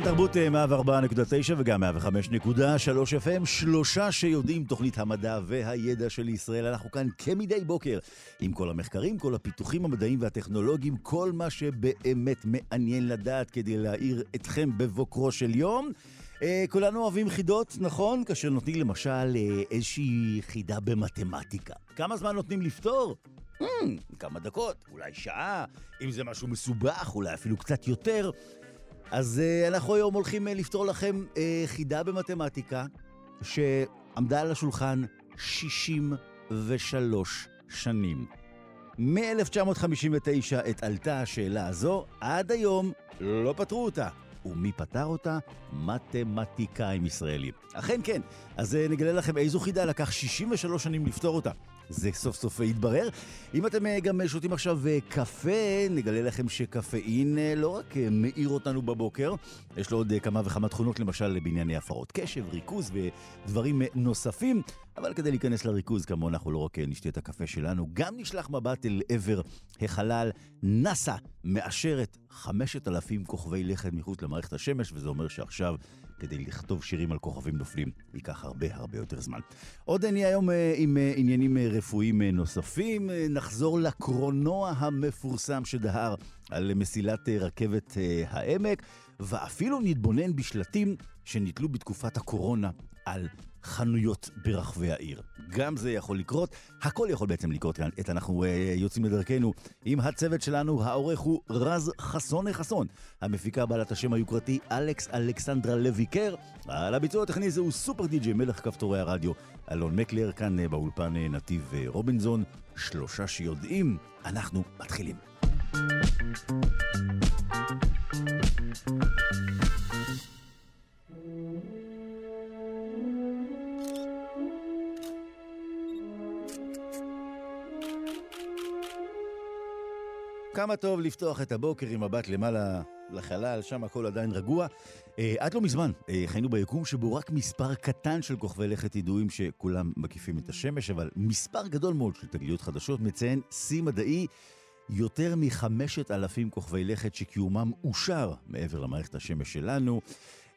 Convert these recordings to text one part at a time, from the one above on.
כאן תרבות 104.9 וגם 105.3 FM, שלושה שיודעים תוכנית המדע והידע של ישראל. אנחנו כאן כמדי בוקר עם כל המחקרים, כל הפיתוחים המדעיים והטכנולוגיים, כל מה שבאמת מעניין לדעת כדי להעיר אתכם בבוקרו של יום. אה, כולנו אוהבים חידות, נכון? כאשר נותנים למשל אה, איזושהי חידה במתמטיקה. כמה זמן נותנים לפתור? Hmm, כמה דקות, אולי שעה, אם זה משהו מסובך, אולי אפילו קצת יותר. אז uh, אנחנו היום הולכים uh, לפתור לכם uh, חידה במתמטיקה שעמדה על השולחן 63 שנים. מ-1959 עת עלתה השאלה הזו, עד היום לא פתרו אותה. ומי פתר אותה? מתמטיקאים ישראלים. אכן כן, אז נגלה לכם איזו חידה לקח 63 שנים לפתור אותה. זה סוף סוף יתברר. אם אתם אה, גם שותים עכשיו אה, קפה, נגלה לכם שקפאין אה, לא רק מאיר אותנו בבוקר, יש לו עוד כמה וכמה תכונות, למשל בענייני הפרות קשב, ריכוז ודברים נוספים. אבל כדי להיכנס לריכוז, כמו אנחנו לא רק נשתה את הקפה שלנו, גם נשלח מבט אל עבר החלל. נאס"א מאשרת 5,000 כוכבי לכת מחוץ למערכת השמש, וזה אומר שעכשיו כדי לכתוב שירים על כוכבים נופלים ייקח הרבה הרבה יותר זמן. עוד נהיה היום אה, עם אה, עניינים אה, רפואיים נוספים, נחזור לקרונוע המפורסם שדהר על מסילת רכבת העמק, ואפילו נתבונן בשלטים שנתלו בתקופת הקורונה על חנויות ברחבי העיר. גם זה יכול לקרות, הכל יכול בעצם לקרות. עת אנחנו uh, יוצאים לדרכנו עם הצוות שלנו, העורך הוא רז חסון חסון. המפיקה בעלת השם היוקרתי אלכס אלכסנדרה לויקר. על הביצוע הטכני זהו סופר די.ג'י מלך כפתורי הרדיו. אלון מקלר כאן uh, באולפן uh, נתיב uh, רובינזון. שלושה שיודעים, אנחנו מתחילים. כמה טוב לפתוח את הבוקר עם מבט למעלה לחלל, שם הכל עדיין רגוע. אה, עד לא מזמן אה, חיינו ביקום שבו רק מספר קטן של כוכבי לכת ידועים שכולם מקיפים את השמש, אבל מספר גדול מאוד של תגליות חדשות מציין שיא מדעי. יותר מחמשת אלפים כוכבי לכת שקיומם אושר מעבר למערכת השמש שלנו.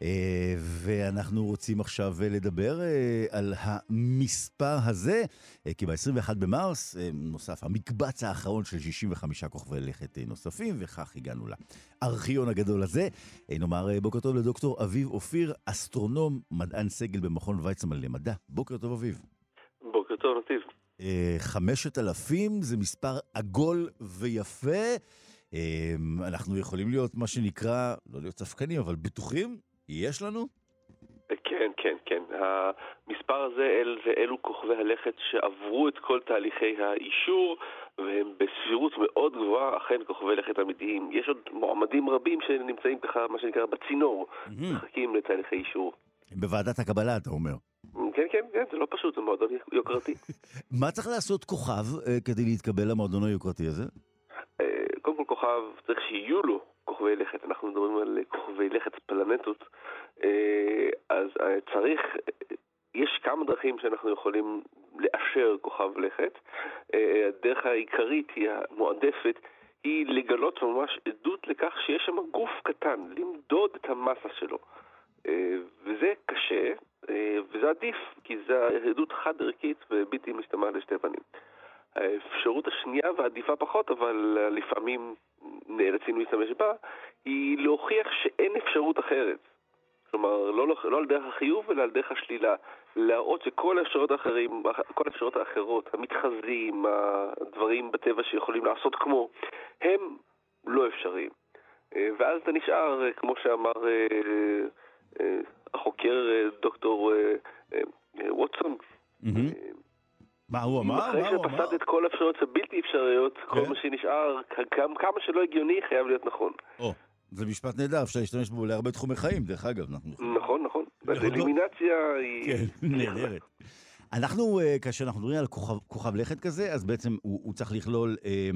אה, ואנחנו רוצים עכשיו לדבר אה, על המספר הזה, אה, כי ב-21 במרס נוסף המקבץ האחרון של 65 כוכבי לכת נוספים, וכך הגענו לארכיון הגדול הזה. נאמר בוקר טוב לדוקטור אביב אופיר, אסטרונום, מדען סגל במכון ויצמן למדע. בוקר טוב אביב. בוקר טוב נתיב. חמשת אלפים זה מספר עגול ויפה. אנחנו יכולים להיות מה שנקרא, לא להיות ספקנים, אבל בטוחים יש לנו? כן, כן, כן. המספר הזה אל, זה אלו כוכבי הלכת שעברו את כל תהליכי האישור והם בסבירות מאוד גבוהה אכן כוכבי לכת אמיתיים. יש עוד מועמדים רבים שנמצאים ככה, מה שנקרא, בצינור, מחכים לתהליכי אישור. בוועדת הקבלה, אתה אומר. כן, כן, כן, זה לא פשוט, זה מועדון יוקרתי. מה צריך לעשות כוכב אה, כדי להתקבל למועדון היוקרתי הזה? אה, קודם כל כוכב צריך שיהיו לו כוכבי לכת, אנחנו מדברים על כוכבי לכת פלנטות, אה, אז אה, צריך, יש כמה דרכים שאנחנו יכולים לאשר כוכב לכת. אה, הדרך העיקרית היא המועדפת, היא לגלות ממש עדות לכך שיש שם גוף קטן, למדוד את המסה שלו. וזה קשה, וזה עדיף, כי זו עדות חד-ערכית ובלתי משתמעת לשתי פנים. האפשרות השנייה והעדיפה פחות, אבל לפעמים נאלצים להשתמש בה, היא להוכיח שאין אפשרות אחרת. כלומר, לא, לא על דרך החיוב, אלא על דרך השלילה. להראות שכל האפשרויות האחרים, כל האפשרויות האחרות, המתחזים, הדברים בטבע שיכולים לעשות כמו, הם לא אפשריים. אה, ואז אתה נשאר, אה, כמו שאמר אה, החוקר דוקטור ווטסון, mm-hmm. מה הוא אמר? אחרי שפסד את כל האפשרויות הבלתי אפשריות, כל כן. מה שנשאר, כמה שלא הגיוני, חייב להיות נכון. זה משפט נהדר, אפשר להשתמש בו להרבה תחומי חיים, דרך אגב. נכון, נכון. אלימינציה היא... כן, נהדרת. אנחנו, אה, כאשר אנחנו מדברים על כוכב, לכת כזה, אז בעצם הוא, צריך לכלול אה,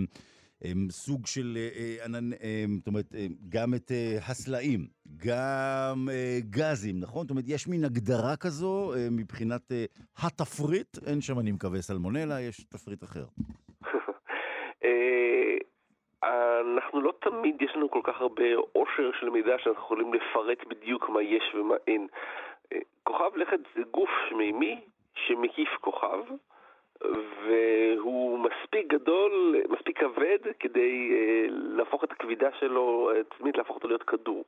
סוג של אה, אה, אה, זאת אומרת, גם את הסלעים, גם גזים, נכון? זאת אומרת, יש מין הגדרה כזו מבחינת התפריט, אין שם, אני מקווה, סלמונלה, יש תפריט אחר. אנחנו לא תמיד יש לנו כל כך הרבה עושר של מידע שאנחנו יכולים לפרט בדיוק מה יש ומה אין. כוכב לכת זה גוף שמימי שמקיף כוכב, והוא מספיק גדול, מספיק כבד כדי uh, להפוך את הכבידה שלו, עצמית להפוך אותו להיות כדור.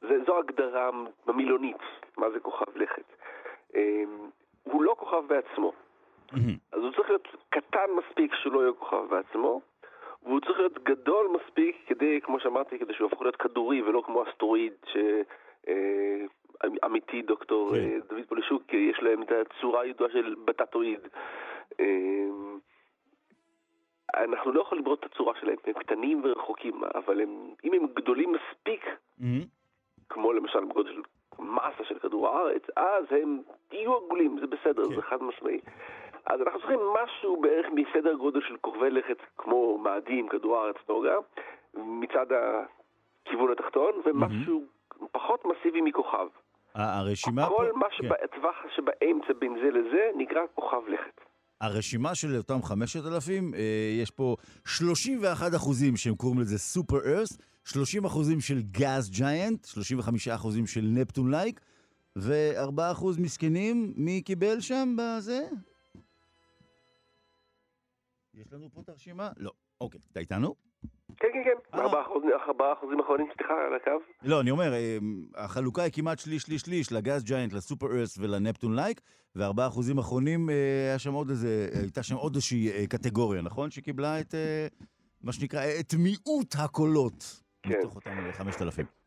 זה, זו הגדרה במילונית, מה זה כוכב לכת. Uh, הוא לא כוכב בעצמו. אז הוא צריך להיות קטן מספיק שהוא לא יהיה כוכב בעצמו, והוא צריך להיות גדול מספיק כדי, כמו שאמרתי, כדי שהוא יהפוך להיות כדורי ולא כמו אסטרואיד ש... אה, אמיתי, דוקטור כן. דוד פולישוק, יש להם את הצורה הידועה של בטטואיד. אמ, אנחנו לא יכולים לראות את הצורה שלהם, הם קטנים ורחוקים, אבל הם, אם הם גדולים מספיק, mm-hmm. כמו למשל בגודל של מסה של כדור הארץ, אז הם יהיו עגולים, זה בסדר, כן. זה חד משמעי. אז אנחנו צריכים משהו בערך מסדר גודל של כוכבי לכת, כמו מאדים, כדור הארץ, נוגה, מצד הכיוון התחתון, ומשהו mm-hmm. פחות מסיבי מכוכב. הרשימה פה... כל מה כן. שבטווח שבאמצע בין זה לזה נקרא כוכב לכת. הרשימה של אותם 5,000, אה, יש פה 31 אחוזים שהם קוראים לזה סופר ארס, 30 אחוזים של gas giant, 35 אחוזים של Neptune-like, ו-4 אחוז מסכנים, מי קיבל שם בזה? יש לנו פה את הרשימה? לא. אוקיי, אתה איתנו? כן, כן, כן, אה. ארבעה אחוזים אחרונים, סליחה, על הקו. לא, אני אומר, אה, החלוקה היא כמעט שליש, שליש, שליש, ל gas giant, ל super earth ול Neptune-like, וארבעה אחוזים אחרונים, אה, היה שם עוד איזה, הייתה שם עוד איזושהי קטגוריה, נכון? שקיבלה את, מה שנקרא, את מיעוט הקולות. כן. מתוך אותם חמשת אלפים.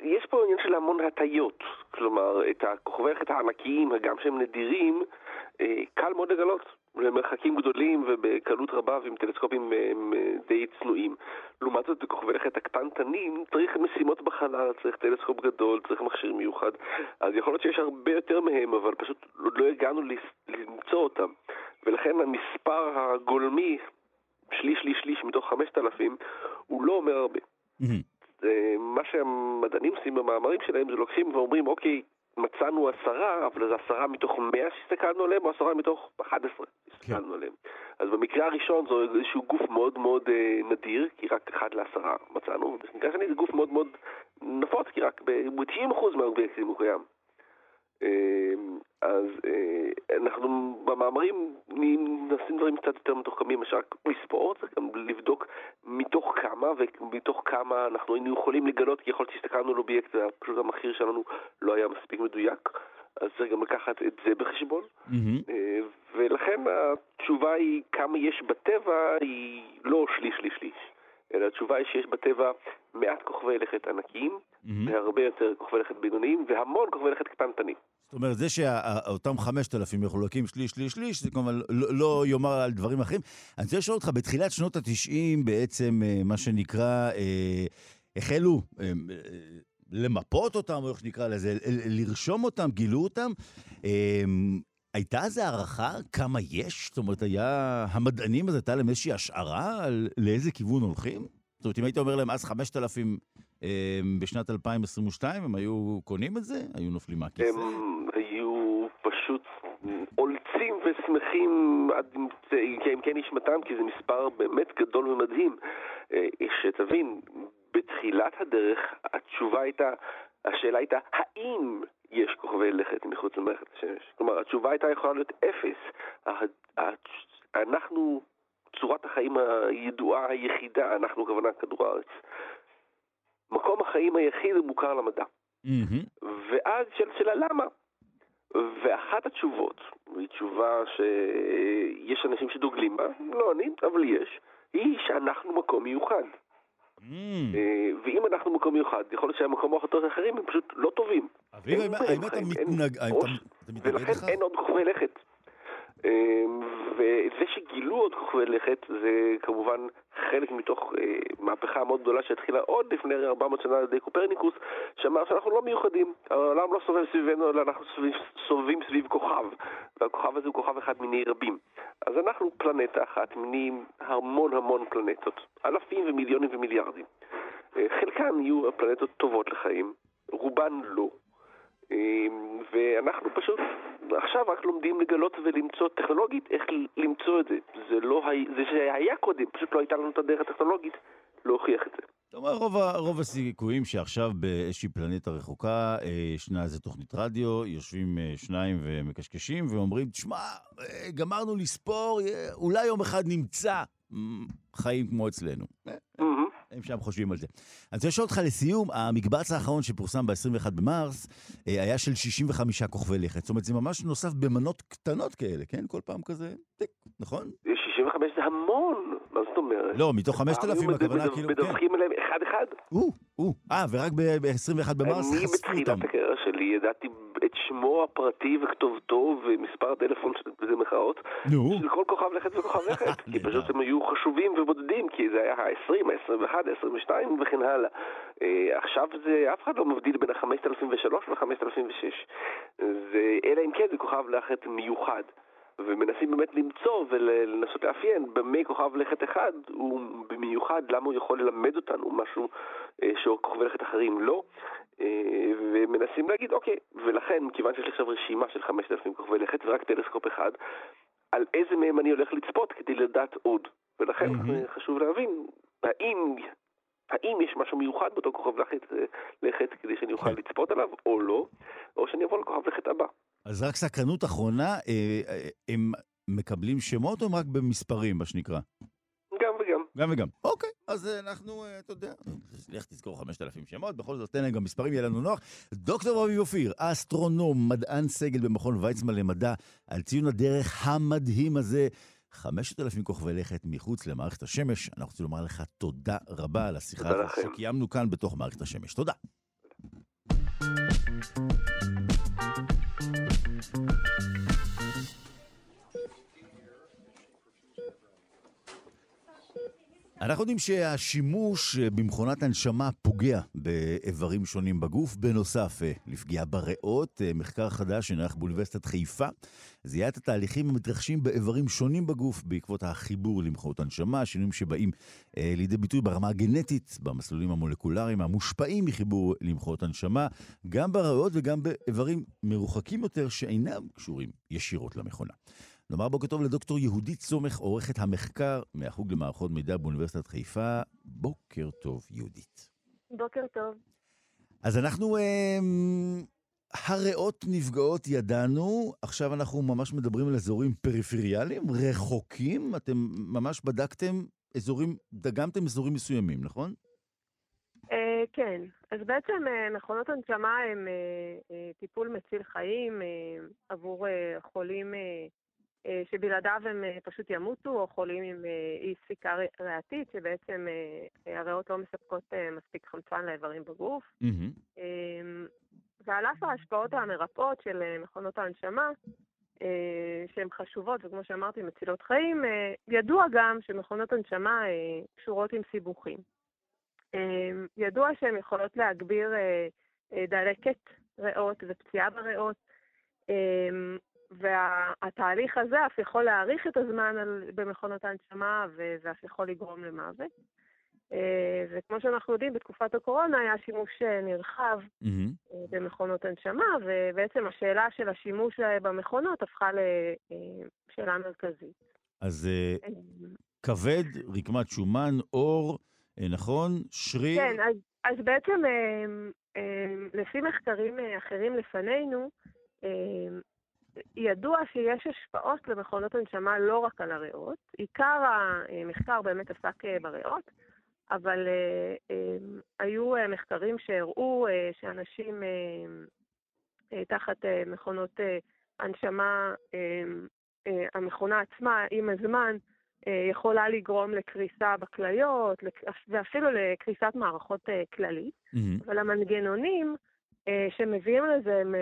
יש פה עניין של המון הטיות, כלומר, את הכוכבי לכת הענקיים, גם שהם נדירים, קל מאוד לגלות. למרחקים גדולים ובקלות רבה ועם טלסקופים אה, אה, די צנועים. לעומת זאת, בכוכבי לכת הקטנטנים צריך משימות בחלל, צריך טלסקופ גדול, צריך מכשיר מיוחד. אז יכול להיות שיש הרבה יותר מהם, אבל פשוט עוד לא הגענו למצוא אותם. ולכן המספר הגולמי, שליש, שליש, שליש מתוך 5,000, הוא לא אומר הרבה. מה שהמדענים עושים במאמרים שלהם זה לוקחים ואומרים, אוקיי, מצאנו עשרה, אבל זה עשרה מתוך מאה שהסתכלנו עליהם, או עשרה מתוך 11 שהסתכלנו כן. עליהם. אז במקרה הראשון זה איזשהו גוף מאוד מאוד אה, נדיר, כי רק אחד לעשרה מצאנו, ובמקרה השני זה גוף מאוד מאוד נפוץ, כי רק ב-90% מהאובייקטים הוא קיים. אמ, אז אה, אנחנו במאמרים נשים דברים קצת יותר מתוחכמים מאשר רק לספור, צריך גם לבדוק מתוך כמה ומתוך כמה אנחנו היינו יכולים לגלות, כי יכול להיות שהסתכלנו על אובייקט ופשוט המחיר שלנו לא היה מספיק מדויק, אז צריך גם לקחת את זה בחשבון. Mm-hmm. ולכן התשובה היא כמה יש בטבע היא לא שליש שליש שליש. אלא התשובה היא שיש בטבע מעט כוכבי לכת ענקיים, mm-hmm. והרבה יותר כוכבי לכת בינוניים, והמון כוכבי לכת קטנטנים. זאת אומרת, זה שאותם 5,000 מחולקים שליש, שליש, שליש, זה כמובן לא, לא יאמר על דברים אחרים. אני רוצה לשאול אותך, בתחילת שנות ה-90 בעצם, אה, מה שנקרא, אה, החלו אה, אה, למפות אותם, או איך שנקרא לזה, לרשום אותם, גילו אותם. אה, הייתה איזו הערכה כמה יש? זאת אומרת, היה... המדענים, אז הייתה להם איזושהי השערה על לאיזה כיוון הולכים? זאת אומרת, אם היית אומר להם אז 5,000 אה, בשנת 2022, הם היו קונים את זה? היו נופלים מהכיסא? הם היו פשוט עולצים ושמחים עד עמקי נשמתם, כי זה מספר באמת גדול ומדהים. אה, שתבין, בתחילת הדרך התשובה הייתה, השאלה הייתה, האם יש כוכבי לכת מחוץ למערכת השמש. כלומר, התשובה הייתה יכולה להיות אפס. אנחנו, צורת החיים הידועה היחידה, אנחנו כוונה כדור הארץ. מקום החיים היחיד המוכר למדע. Mm-hmm. ואז של שאלה למה? ואחת התשובות, היא תשובה שיש אנשים שדוגלים בה, לא אני, אבל יש, היא שאנחנו מקום מיוחד. Mm. ואם אנחנו מקום מיוחד, יכול להיות שהמקומות האחרים הם פשוט לא טובים. אביב, האם אתה מתנגד ולכן אין עוד כוכבי לכת. אה, וזה שגילו עוד כוכבי לכת זה כמובן כחלק מתוך אה, מהפכה מאוד גדולה שהתחילה עוד לפני 400 שנה על ידי קופרניקוס, שאמר שאנחנו לא מיוחדים, העולם לא סובב סביבנו, אלא אנחנו סובבים, סביב כוכב, והכוכב הזה הוא כוכב אחד מיני רבים. אז אנחנו פלנטה אחת מיני המון המון פלנטות, אלפים ומיליונים ומיליארדים. אה, חלקן יהיו הפלנטות טובות לחיים, רובן לא. אמ, ואנחנו פשוט עכשיו רק לומדים לגלות ולמצוא טכנולוגית איך למצוא את זה. זה לא זה שהיה קודם, פשוט לא הייתה לנו את הדרך הטכנולוגית להוכיח את זה. זאת אומרת, רוב, רוב הסיכויים שעכשיו באיזושהי פלנטה רחוקה אה, ישנה איזה תוכנית רדיו, יושבים אה, שניים ומקשקשים ואומרים, תשמע, אה, גמרנו לספור, אולי יום אחד נמצא חיים כמו אצלנו. Mm-hmm. הם שם חושבים על זה. אני רוצה לשאול אותך לסיום, המקבץ האחרון שפורסם ב-21 במרס אה, היה של 65 כוכבי לכת. זאת אומרת, זה ממש נוסף במנות קטנות כאלה, כן? כל פעם כזה, טיק, נכון? 65 זה המון, מה זאת אומרת? לא, מתוך 5,000 הכוונה כאילו, כן. מדווחים עליהם אחד-אחד. או, או, אה, ורק ב-21 במרס חשפו אותם. אני בתחילת הקריירה שלי ידעתי את שמו הפרטי וכתובתו ומספר הטלפון, זה מחאות, של כל כוכב לכת וכוכב לכת. כי פשוט הם היו חשובים ובודדים, כי זה היה ה-20, ה-21, ה-22 וכן הלאה. אה, עכשיו זה, אף אחד לא מבדיל בין ה-5003 ו-5006. אלא אם כן זה כוכב לכת מיוחד. ומנסים באמת למצוא ולנסות לאפיין במה כוכב לכת אחד הוא במיוחד, למה הוא יכול ללמד אותנו משהו אה, שכוכבי לכת אחרים לא, אה, ומנסים להגיד, אוקיי, ולכן, מכיוון שיש לי עכשיו רשימה של 5,000 כוכבי לכת ורק טלסקופ אחד, על איזה מהם אני הולך לצפות כדי לדעת עוד. ולכן mm-hmm. חשוב להבין, האם האם יש משהו מיוחד באותו כוכב לכת, לכת כדי שאני אוכל כן. לצפות עליו או לא, או שאני אבוא לכוכב לכת הבא. אז רק סקרנות אחרונה, אה, אה, הם מקבלים שמות או הם רק במספרים, מה שנקרא? גם וגם. גם וגם. אוקיי, אז אנחנו, אתה יודע, לך תזכור 5,000 שמות, בכל זאת תן להם גם מספרים, יהיה לנו נוח. דוקטור אביב אופיר, אסטרונום, מדען סגל במכון ויצמן למדע, על ציון הדרך המדהים הזה. 5,000 כוכבי לכת מחוץ למערכת השמש. אנחנו רוצים לומר לך תודה רבה על השיחה הזאת שקיימנו כאן בתוך מערכת השמש. תודה. Thank you. אנחנו יודעים שהשימוש במכונת הנשמה פוגע באיברים שונים בגוף, בנוסף אה, לפגיעה בריאות, אה, מחקר חדש שנערך באוניברסיטת חיפה זיהה את התהליכים המתרחשים באיברים שונים בגוף בעקבות החיבור למכונות הנשמה, שינויים שבאים אה, לידי ביטוי ברמה הגנטית, במסלולים המולקולריים המושפעים מחיבור למכונות הנשמה, גם בריאות וגם באיברים מרוחקים יותר שאינם קשורים ישירות למכונה. נאמר בוקר טוב לדוקטור יהודית סומך, עורכת המחקר מהחוג למערכות מידע באוניברסיטת חיפה. בוקר טוב, יהודית. בוקר טוב. אז אנחנו, אה, הריאות נפגעות ידענו, עכשיו אנחנו ממש מדברים על אזורים פריפריאליים, רחוקים. אתם ממש בדקתם אזורים, דגמתם אזורים מסוימים, נכון? Uh, כן, אז בעצם uh, מכונות הנשמה הם uh, uh, טיפול מציל חיים uh, עבור uh, חולים אה, שבלעדיו הם אה, פשוט ימותו, או חולים עם אה, אי ספיקה ריאתית, שבעצם הריאות לא מספקות מספיק חמצן לאיברים בגוף. Mm-hmm. ועל אף ההשפעות המרפאות של מכונות ההנשמה, שהן חשובות, וכמו שאמרתי, מצילות חיים, ידוע גם שמכונות הנשמה קשורות עם סיבוכים. ידוע שהן יכולות להגביר דלקת ריאות ופציעה בריאות, והתהליך הזה אף יכול להאריך את הזמן על, במכונות ההנשמה, וזה אף יכול לגרום למוות. אה, וכמו שאנחנו יודעים, בתקופת הקורונה היה שימוש אה, נרחב mm-hmm. במכונות הנשמה, ובעצם השאלה של השימוש במכונות הפכה לשאלה מרכזית. אז כבד, רקמת שומן, אור, נכון? שריר? כן, אז, אז בעצם לפי מחקרים אחרים לפנינו, ידוע שיש השפעות למכונות הנשמה לא רק על הריאות. עיקר המחקר באמת עסק אה, בריאות, אבל אה, אה, היו מחקרים שהראו שאנשים תחת מכונות הנשמה, המכונה עצמה עם הזמן יכולה לגרום לקריסה בכליות ואפילו לקריסת מערכות כללית, mm-hmm. אבל המנגנונים שמביאים לזה הם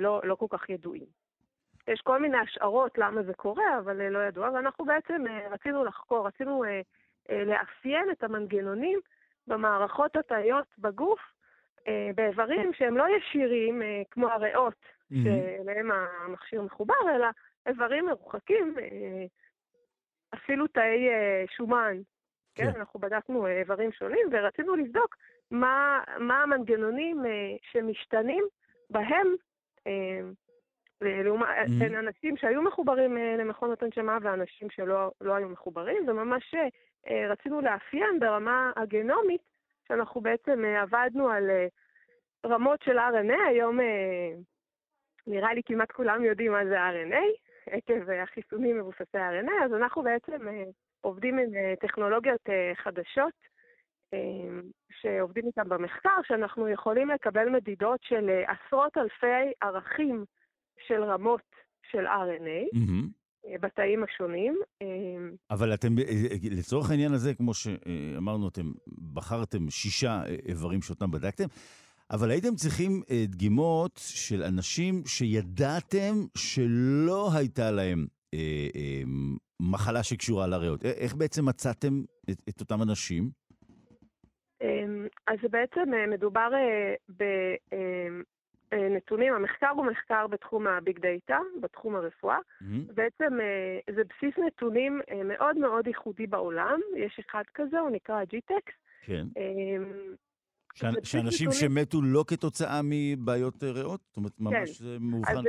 לא, לא כל כך ידועים. יש כל מיני השערות למה זה קורה, אבל אה, לא ידוע, ואנחנו בעצם אה, רצינו לחקור, רצינו אה, לאפיין את המנגנונים במערכות התאיות בגוף, באיברים שהם לא ישירים כמו הריאות, mm-hmm. שאליהם המכשיר מחובר, אלא איברים מרוחקים, אפילו תאי שומן. כן, כן, אנחנו בדקנו איברים שונים ורצינו לבדוק מה, מה המנגנונים שמשתנים בהם לעומת, mm-hmm. בין אנשים שהיו מחוברים אה, למכונות הנשמה ואנשים שלא לא היו מחוברים, וממש אה, רצינו לאפיין ברמה הגנומית, שאנחנו בעצם אה, עבדנו על רמות של RNA, היום נראה לי כמעט כולם יודעים מה זה RNA, עקב החיסונים מבוססי RNA, אז אנחנו בעצם עובדים עם טכנולוגיות חדשות, שעובדים איתן במחקר, שאנחנו יכולים לקבל מדידות של עשרות אלפי ערכים של רמות של RNA. Mm-hmm. בתאים השונים. אה, אבל אתם, אה, לצורך העניין הזה, כמו שאמרנו, אתם בחרתם שישה איברים שאותם בדקתם, אבל הייתם צריכים דגימות של אנשים שידעתם שלא הייתה להם אה, אה, מחלה שקשורה לריאות. איך בעצם מצאתם את, את אותם אנשים? אז בעצם מדובר ב... אה, נתונים, המחקר הוא מחקר בתחום הביג דאטה, בתחום הרפואה. Mm-hmm. בעצם אה, זה בסיס נתונים אה, מאוד מאוד ייחודי בעולם, יש אחד כזה, הוא נקרא GTEX. כן. ש... שאנשים נתונים... שמתו לא כתוצאה מבעיות ריאות? זאת אומרת, ממש כן. מאובחן? אז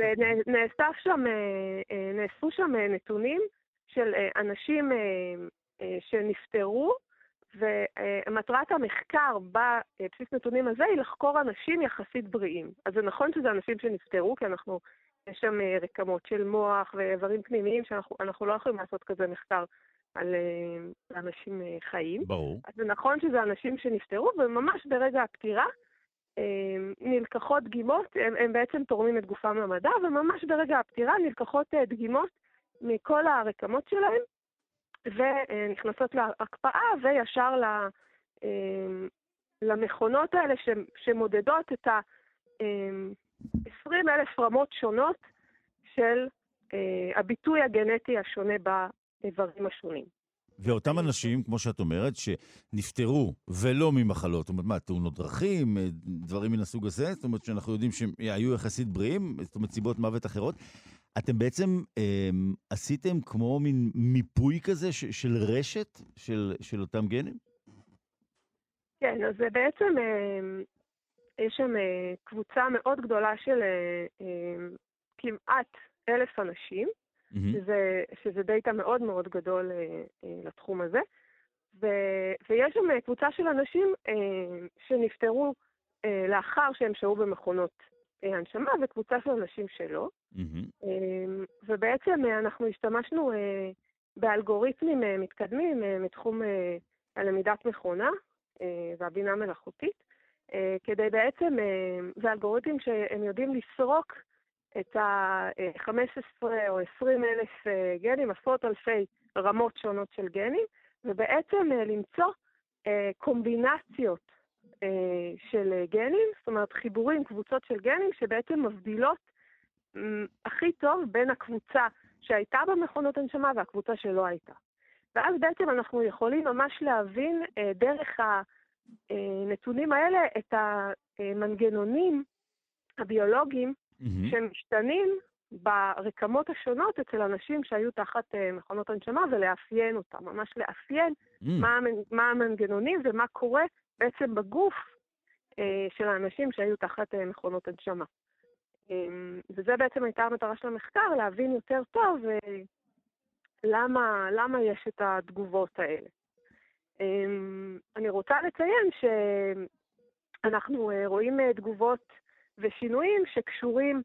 נאסף שם, נאספו שם נתונים של אנשים שנפטרו ומטרת המחקר בבסיס נתונים הזה היא לחקור אנשים יחסית בריאים. אז זה נכון שזה אנשים שנפטרו, כי אנחנו, יש שם אה, רקמות של מוח ואיברים פנימיים שאנחנו לא יכולים לעשות כזה מחקר על אה, אנשים אה, חיים. ברור. אז זה נכון שזה אנשים שנפטרו, וממש ברגע הפטירה נלקחות דגימות, הם, הם בעצם תורמים את גופם למדע, וממש ברגע הפטירה נלקחות דגימות מכל הרקמות שלהם, ונכנסות להקפאה וישר אמ, למכונות האלה שמודדות את ה-20 אמ, אלף רמות שונות של אה, הביטוי הגנטי השונה באיברים השונים. ואותם אנשים, כמו שאת אומרת, שנפטרו ולא ממחלות, זאת אומרת, מה, תאונות דרכים, אה, דברים מן הסוג הזה, זאת אומרת שאנחנו יודעים שהם היו יחסית בריאים, זאת אומרת, סיבות מוות אחרות, אתם בעצם אה, עשיתם כמו מין מיפוי כזה ש, של רשת של, של אותם גנים? כן, אז זה בעצם, אה, יש שם אה, קבוצה מאוד גדולה של אה, אה, כמעט אלף אנשים, mm-hmm. שזה, שזה דאטה מאוד מאוד גדול אה, אה, לתחום הזה, ו, ויש שם קבוצה של אנשים אה, שנפטרו אה, לאחר שהם שהו במכונות אה, הנשמה וקבוצה של אנשים שלא. Mm-hmm. ובעצם אה, אנחנו השתמשנו באלגוריתמים מתקדמים מתחום הלמידת מכונה והבינה מלאכותית, כדי בעצם, זה אלגוריתמים שהם יודעים לסרוק את ה-15 או 20 אלף גנים, עשרות אלפי רמות שונות של גנים, ובעצם למצוא קומבינציות אה, של גנים, זאת אומרת חיבורים, קבוצות של גנים שבעצם מבדילות הכי טוב בין הקבוצה שהייתה במכונות הנשמה והקבוצה שלא הייתה. ואז בעצם אנחנו יכולים ממש להבין אה, דרך הנתונים האלה את המנגנונים הביולוגיים mm-hmm. שמשתנים ברקמות השונות אצל אנשים שהיו תחת מכונות הנשמה ולאפיין אותם, ממש לאפיין mm. מה, מה המנגנונים ומה קורה בעצם בגוף אה, של האנשים שהיו תחת אה, מכונות הנשמה. אה, וזה בעצם הייתה המטרה של המחקר, להבין יותר טוב אה, למה, למה יש את התגובות האלה. אה, אני רוצה לציין שאנחנו רואים תגובות ושינויים שקשורים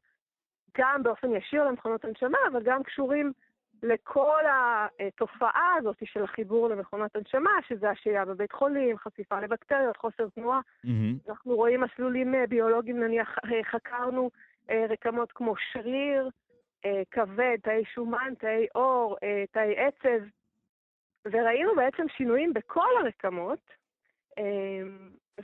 גם באופן ישיר למכונות הנשמה, אבל גם קשורים לכל התופעה הזאת של החיבור למכונת הנשמה, שזה השהייה בבית חולים, חשיפה לבקטריות, חוסר תנועה. Mm-hmm. אנחנו רואים מסלולים אה, ביולוגיים, נניח אה, חקרנו אה, רקמות כמו שריר, כבד, תאי שומן, תאי עור, תאי עצב, וראינו בעצם שינויים בכל הרקמות,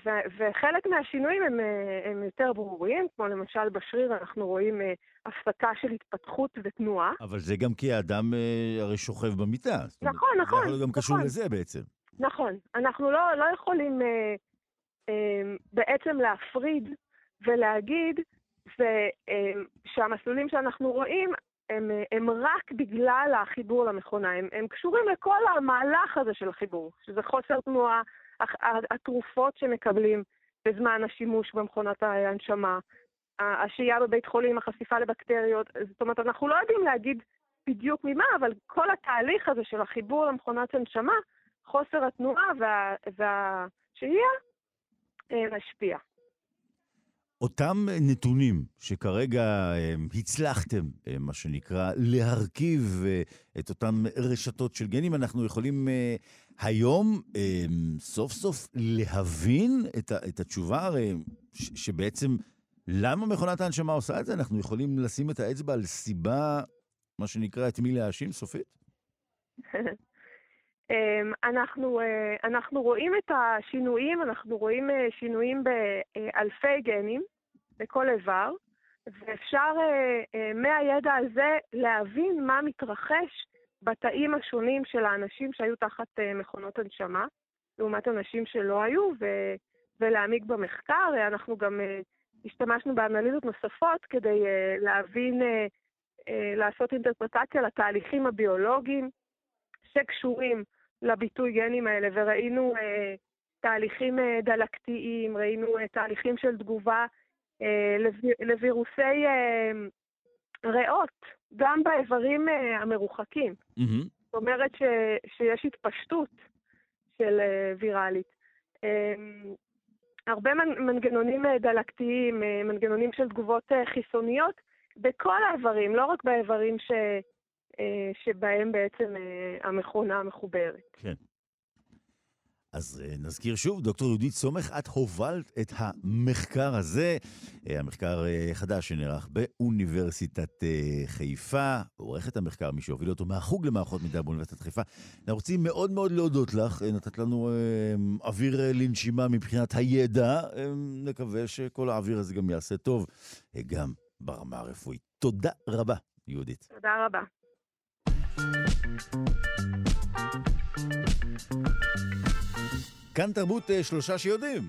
ו- וחלק מהשינויים הם, אה, הם יותר ברורים, כמו למשל בשריר אנחנו רואים אה, הפסקה של התפתחות ותנועה. אבל זה גם כי האדם אה, הרי שוכב במיטה. נכון, נכון. זה יכול גם נכון. קשור לזה בעצם. נכון. אנחנו לא, לא יכולים אה, אה, בעצם להפריד ולהגיד זה, אה, שהמסלולים שאנחנו רואים הם, אה, הם רק בגלל החיבור למכונה. הם, הם קשורים לכל המהלך הזה של החיבור, שזה חוסר תנועה, התרופות שמקבלים בזמן השימוש במכונת ההנשמה, השהייה בבית חולים, החשיפה לבקטריות. זאת אומרת, אנחנו לא יודעים להגיד בדיוק ממה, אבל כל התהליך הזה של החיבור למכונת הנשמה, חוסר התנועה וה, והשהייה אה, משפיע. אותם נתונים שכרגע אה, הצלחתם, אה, מה שנקרא, להרכיב את אותן רשתות של גנים, אנחנו יכולים היום סוף סוף להבין את התשובה, הרי שבעצם למה מכונת ההנשמה עושה את זה? אנחנו יכולים לשים את האצבע על סיבה, מה שנקרא, את מי להאשים סופית? אמ, אנחנו, אה, אנחנו רואים את השינויים, אנחנו רואים אה, שינויים באלפי גנים בכל איבר, ואפשר אה, מהידע הזה להבין מה מתרחש בתאים השונים של האנשים שהיו תחת מכונות הנשמה, לעומת אנשים שלא היו, ו- ולהעמיק במחקר. אנחנו גם השתמשנו באנליזות נוספות כדי להבין, לעשות אינטרפרטציה לתהליכים הביולוגיים שקשורים לביטוי גנים האלה, וראינו אה, תהליכים אה, דלקתיים, ראינו אה, תהליכים של תגובה אה, לווירוסי אה, ריאות, גם באיברים אה, המרוחקים. זאת אומרת ש, שיש התפשטות של אה, ויראלית. אה, הרבה מנגנונים אה, דלקתיים, אה, מנגנונים של תגובות אה, חיסוניות, בכל האיברים, לא רק באיברים ש... אה, שבהם בעצם אה, המכונה מחוברת. כן. אז אה, נזכיר שוב, דוקטור יהודית סומך, את הובלת את המחקר הזה, המחקר חדש שנערך באוניברסיטת חיפה, עורכת המחקר, מי שהוביל אותו מהחוג למערכות מידע באוניברסיטת חיפה. אנחנו רוצים מאוד מאוד להודות לך, נתת לנו אוויר לנשימה מבחינת הידע, נקווה שכל האוויר הזה גם יעשה טוב, גם ברמה הרפואית. תודה רבה, יהודית. תודה רבה. כאן תרבות אה, שלושה שיודעים.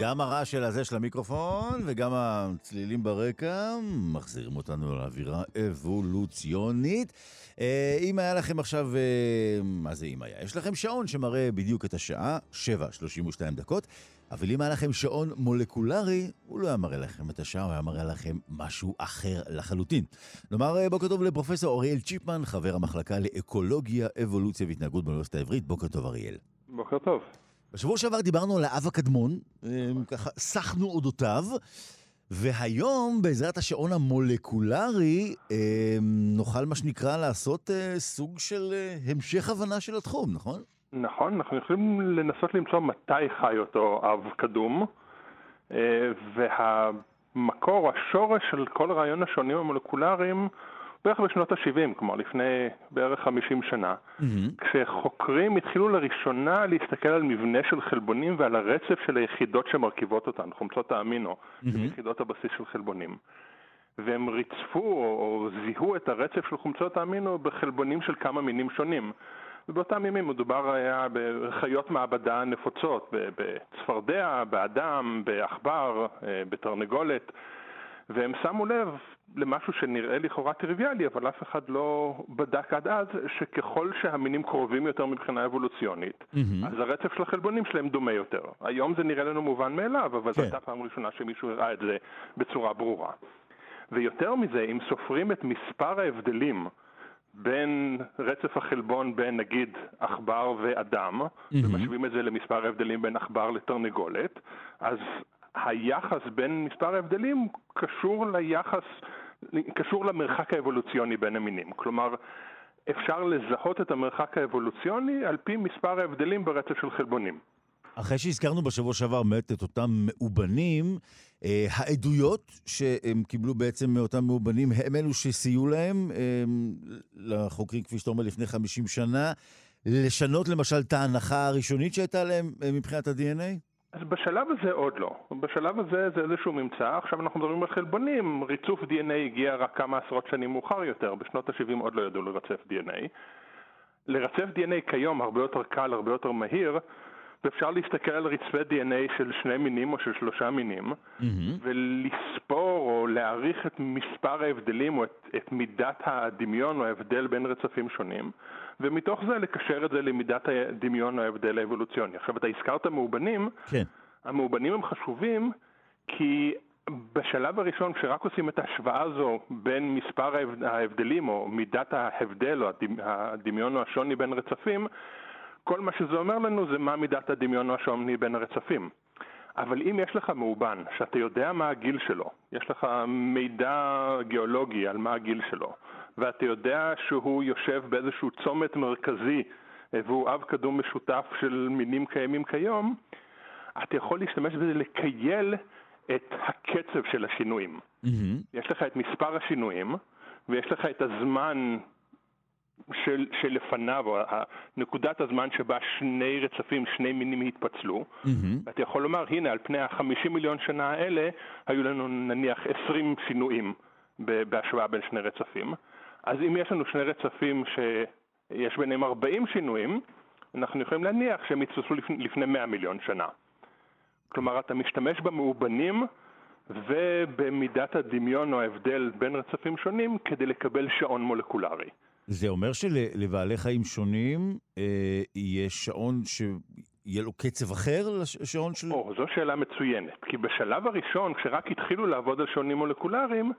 גם הרעש של הזה של המיקרופון וגם הצלילים ברקע מחזירים אותנו לאווירה אבולוציונית. אה, אם היה לכם עכשיו, אה, מה זה אם היה? יש לכם שעון שמראה בדיוק את השעה, 7.32 דקות. אבל אם היה לכם שעון מולקולרי, הוא לא היה מראה לכם את השעה, הוא היה מראה לכם משהו אחר לחלוטין. נאמר אה, בוקר טוב לפרופסור אריאל צ'יפמן, חבר המחלקה לאקולוגיה, אבולוציה והתנהגות באוניברסיטה העברית. בוקר טוב, אריאל. בוקר טוב. בשבוע שעבר דיברנו על האב הקדמון, אה, ככה סחנו אודותיו, והיום, בעזרת השעון המולקולרי, אה, נוכל מה שנקרא לעשות סוג של המשך הבנה של התחום, נכון? נכון, אנחנו יכולים לנסות למצוא מתי חי אותו אב קדום, אה, והמקור, השורש של כל רעיון השונים המולקולריים בערך בשנות ה-70, כלומר לפני בערך 50 שנה, mm-hmm. כשחוקרים התחילו לראשונה להסתכל על מבנה של חלבונים ועל הרצף של היחידות שמרכיבות אותן, חומצות האמינו, mm-hmm. יחידות הבסיס של חלבונים. והם ריצפו או זיהו את הרצף של חומצות האמינו בחלבונים של כמה מינים שונים. ובאותם ימים מדובר היה בחיות מעבדה נפוצות, בצפרדע, באדם, בעכבר, אה, בתרנגולת, והם שמו לב למשהו שנראה לכאורה טריוויאלי, אבל אף אחד לא בדק עד אז, שככל שהמינים קרובים יותר מבחינה אבולוציונית, mm-hmm. אז הרצף של החלבונים שלהם דומה יותר. היום זה נראה לנו מובן מאליו, אבל כן. זו הייתה פעם ראשונה שמישהו הראה את זה בצורה ברורה. ויותר מזה, אם סופרים את מספר ההבדלים בין רצף החלבון בין נגיד עכבר ואדם, mm-hmm. ומשווים את זה למספר ההבדלים בין עכבר לתרנגולת, אז היחס בין מספר ההבדלים קשור ליחס, קשור למרחק האבולוציוני בין המינים. כלומר, אפשר לזהות את המרחק האבולוציוני על פי מספר ההבדלים ברצף של חלבונים. אחרי שהזכרנו בשבוע שעבר באמת את אותם מאובנים, אה, העדויות שהם קיבלו בעצם מאותם מאובנים הם אלו שסייעו להם, אה, לחוקרים, כפי שאתה אומר, לפני 50 שנה, לשנות למשל את ההנחה הראשונית שהייתה להם אה, מבחינת ה-DNA? אז בשלב הזה עוד לא. בשלב הזה זה איזשהו ממצא. עכשיו אנחנו מדברים על חלבונים, ריצוף DNA הגיע רק כמה עשרות שנים מאוחר יותר, בשנות ה-70 עוד לא ידעו לרצף DNA. לרצף DNA כיום הרבה יותר קל, הרבה יותר מהיר, ואפשר להסתכל על רצפי DNA של שני מינים או של שלושה מינים, mm-hmm. ולספור או להעריך את מספר ההבדלים או את, את מידת הדמיון או ההבדל בין רצפים שונים, ומתוך זה לקשר את זה למידת הדמיון או ההבדל האבולוציוני. עכשיו, אתה הזכרת מאובנים, כן. המאובנים הם חשובים כי בשלב הראשון, כשרק עושים את ההשוואה הזו בין מספר ההבדלים או מידת ההבדל או הדמיון או השוני בין רצפים, כל מה שזה אומר לנו זה מה מידת הדמיון השוני בין הרצפים. אבל אם יש לך מאובן, שאתה יודע מה הגיל שלו, יש לך מידע גיאולוגי על מה הגיל שלו, ואתה יודע שהוא יושב באיזשהו צומת מרכזי והוא אב קדום משותף של מינים קיימים כיום, אתה יכול להשתמש בזה לקייל את הקצב של השינויים. Mm-hmm. יש לך את מספר השינויים, ויש לך את הזמן של, שלפניו, או נקודת הזמן שבה שני רצפים, שני מינים התפצלו, mm-hmm. ואתה יכול לומר, הנה, על פני החמישים מיליון שנה האלה, היו לנו נניח עשרים שינויים בהשוואה בין שני רצפים. אז אם יש לנו שני רצפים שיש ביניהם ארבעים שינויים, אנחנו יכולים להניח שהם התפצלו לפני, לפני 100 מיליון שנה. כלומר, אתה משתמש במאובנים ובמידת הדמיון או ההבדל בין רצפים שונים כדי לקבל שעון מולקולרי. זה אומר שלבעלי חיים שונים אה, יש שעון שיהיה לו קצב אחר לשעון של... או, זו שאלה מצוינת. כי בשלב הראשון, כשרק התחילו לעבוד על שעונים מולקולריים,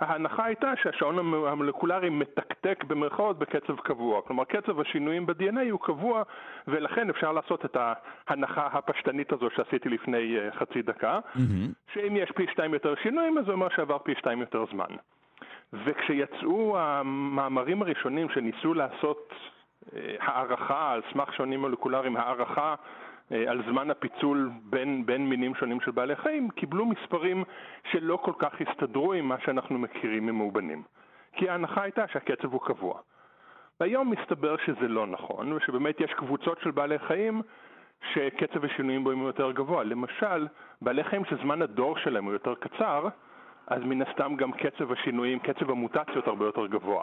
ההנחה הייתה שהשעון המולקולרי מתקתק במרכאות בקצב קבוע. כלומר, קצב השינויים ב-DNA הוא קבוע, ולכן אפשר לעשות את ההנחה הפשטנית הזו שעשיתי לפני אה, חצי דקה, mm-hmm. שאם יש פי שתיים יותר שינויים, אז זה אומר שעבר פי שתיים יותר זמן. וכשיצאו המאמרים הראשונים שניסו לעשות אה, הערכה על סמך שעונים מולקולריים, הערכה אה, על זמן הפיצול בין, בין מינים שונים של בעלי חיים, קיבלו מספרים שלא כל כך הסתדרו עם מה שאנחנו מכירים ממאובנים. כי ההנחה הייתה שהקצב הוא קבוע. והיום מסתבר שזה לא נכון, ושבאמת יש קבוצות של בעלי חיים שקצב השינויים בהם הוא יותר גבוה. למשל, בעלי חיים שזמן הדור שלהם הוא יותר קצר, אז מן הסתם גם קצב השינויים, קצב המוטציות הרבה יותר גבוה.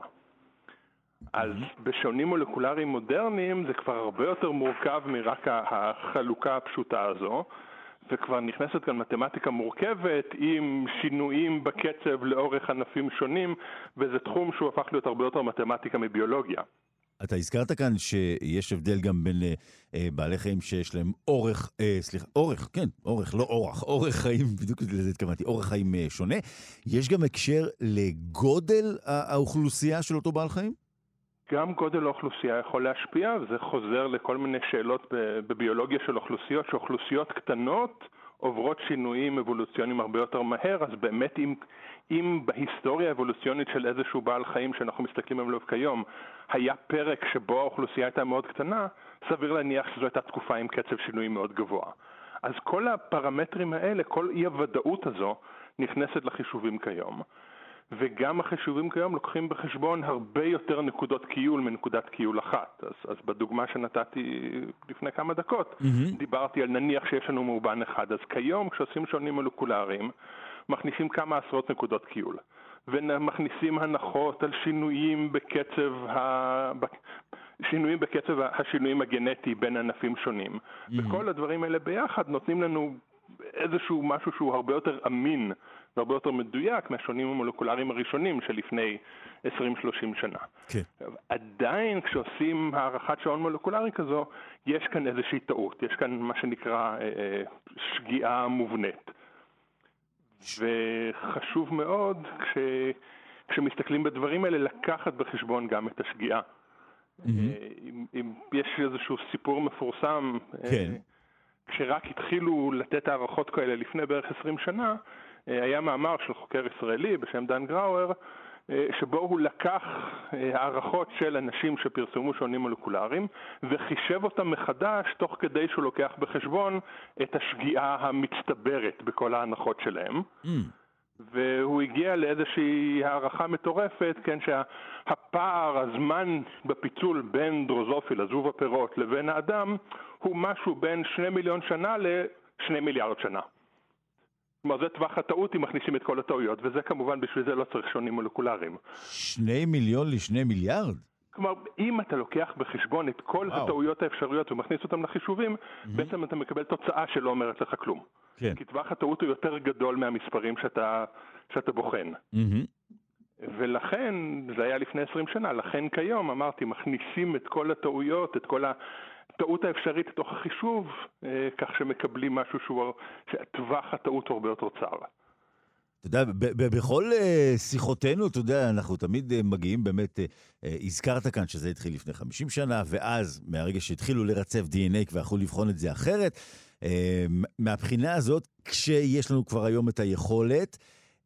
אז בשונים מולקולריים מודרניים זה כבר הרבה יותר מורכב מרק החלוקה הפשוטה הזו, וכבר נכנסת כאן מתמטיקה מורכבת עם שינויים בקצב לאורך ענפים שונים, וזה תחום שהוא הפך להיות הרבה יותר מתמטיקה מביולוגיה. אתה הזכרת כאן שיש הבדל גם בין אה, בעלי חיים שיש להם אורך, אה, סליחה, אורך, כן, אורך, לא אורח, אורך חיים, בדיוק לזה התכוונתי, אורך חיים אה, שונה. יש גם הקשר לגודל האוכלוסייה של אותו בעל חיים? גם גודל האוכלוסייה יכול להשפיע, וזה חוזר לכל מיני שאלות בביולוגיה של אוכלוסיות, שאוכלוסיות קטנות עוברות שינויים אבולוציוניים הרבה יותר מהר, אז באמת אם, אם בהיסטוריה האבולוציונית של איזשהו בעל חיים שאנחנו מסתכלים עליו כיום, היה פרק שבו האוכלוסייה הייתה מאוד קטנה, סביר להניח שזו הייתה תקופה עם קצב שינויים מאוד גבוה. אז כל הפרמטרים האלה, כל אי הוודאות הזו, נכנסת לחישובים כיום. וגם החישובים כיום לוקחים בחשבון הרבה יותר נקודות קיול מנקודת קיול אחת. אז, אז בדוגמה שנתתי לפני כמה דקות, mm-hmm. דיברתי על נניח שיש לנו מאובן אחד. אז כיום כשעושים שונים מולקולריים, מכניסים כמה עשרות נקודות קיול. ומכניסים הנחות על שינויים בקצב, ה... שינויים בקצב השינויים הגנטי בין ענפים שונים. Mm-hmm. וכל הדברים האלה ביחד נותנים לנו איזשהו משהו שהוא הרבה יותר אמין והרבה יותר מדויק מהשונים המולקולריים הראשונים שלפני 20-30 שנה. כן. עדיין כשעושים הערכת שעון מולקולרי כזו, יש כאן איזושהי טעות, יש כאן מה שנקרא אה, אה שגיאה מובנית. וחשוב מאוד כש, כשמסתכלים בדברים האלה לקחת בחשבון גם את השגיאה. Mm-hmm. אם, אם יש איזשהו סיפור מפורסם, אה, כן. כשרק התחילו לתת הערכות כאלה לפני בערך 20 שנה, אה, היה מאמר של חוקר ישראלי בשם דן גראואר, שבו הוא לקח אה, הערכות של אנשים שפרסמו שעונים מולקולריים וחישב אותם מחדש תוך כדי שהוא לוקח בחשבון את השגיאה המצטברת בכל ההנחות שלהם. Mm. והוא הגיע לאיזושהי הערכה מטורפת, כן, שהפער, הזמן בפיצול בין דרוזופיל, הזוב הפירות, לבין האדם, הוא משהו בין שני מיליון שנה שני מיליארד שנה. כלומר, זה טווח הטעות אם מכניסים את כל הטעויות, וזה כמובן, בשביל זה לא צריך שונים מולקולריים. שני מיליון לשני מיליארד? כלומר, אם אתה לוקח בחשבון את כל וואו. הטעויות האפשריות ומכניס אותן לחישובים, mm-hmm. בעצם אתה מקבל תוצאה שלא אומרת לך כלום. כן. כי טווח הטעות הוא יותר גדול מהמספרים שאתה, שאתה בוחן. Mm-hmm. ולכן, זה היה לפני 20 שנה, לכן כיום, אמרתי, מכניסים את כל הטעויות, את כל הטעות האפשרית לתוך החישוב, אה, כך שמקבלים משהו שהוא, שטווח הטעות הרבה יותר צר. אתה יודע, בכל אה, שיחותינו, אתה יודע, אנחנו תמיד אה, מגיעים באמת, הזכרת כאן שזה התחיל לפני 50 שנה, ואז, מהרגע שהתחילו לרצף DNA ויכלו לבחון את זה אחרת, מהבחינה הזאת, כשיש לנו כבר היום את היכולת,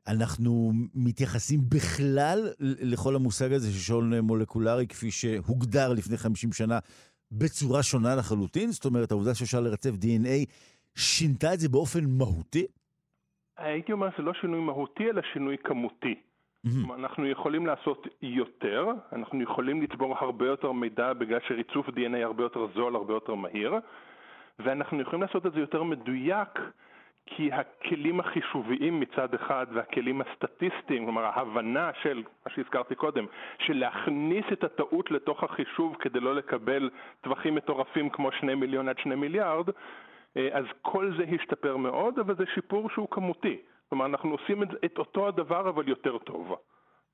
אנחנו מתייחסים בכלל לכל המושג הזה של שעון מולקולרי, כפי שהוגדר לפני 50 שנה, בצורה שונה לחלוטין? זאת אומרת, העובדה שאפשר לרצף DNA שינתה את זה באופן מהותי? הייתי אומר שזה לא שינוי מהותי, אלא שינוי כמותי. Mm-hmm. אנחנו יכולים לעשות יותר, אנחנו יכולים לצבור הרבה יותר מידע בגלל שריצוף DNA הרבה יותר זול, הרבה יותר מהיר, ואנחנו יכולים לעשות את זה יותר מדויק כי הכלים החישוביים מצד אחד והכלים הסטטיסטיים, כלומר ההבנה של, מה שהזכרתי קודם, של להכניס את הטעות לתוך החישוב כדי לא לקבל טווחים מטורפים כמו שני מיליון עד שני מיליארד, אה, אז כל זה השתפר מאוד, אבל זה שיפור שהוא כמותי. כלומר, אנחנו עושים את, את אותו הדבר אבל יותר טוב.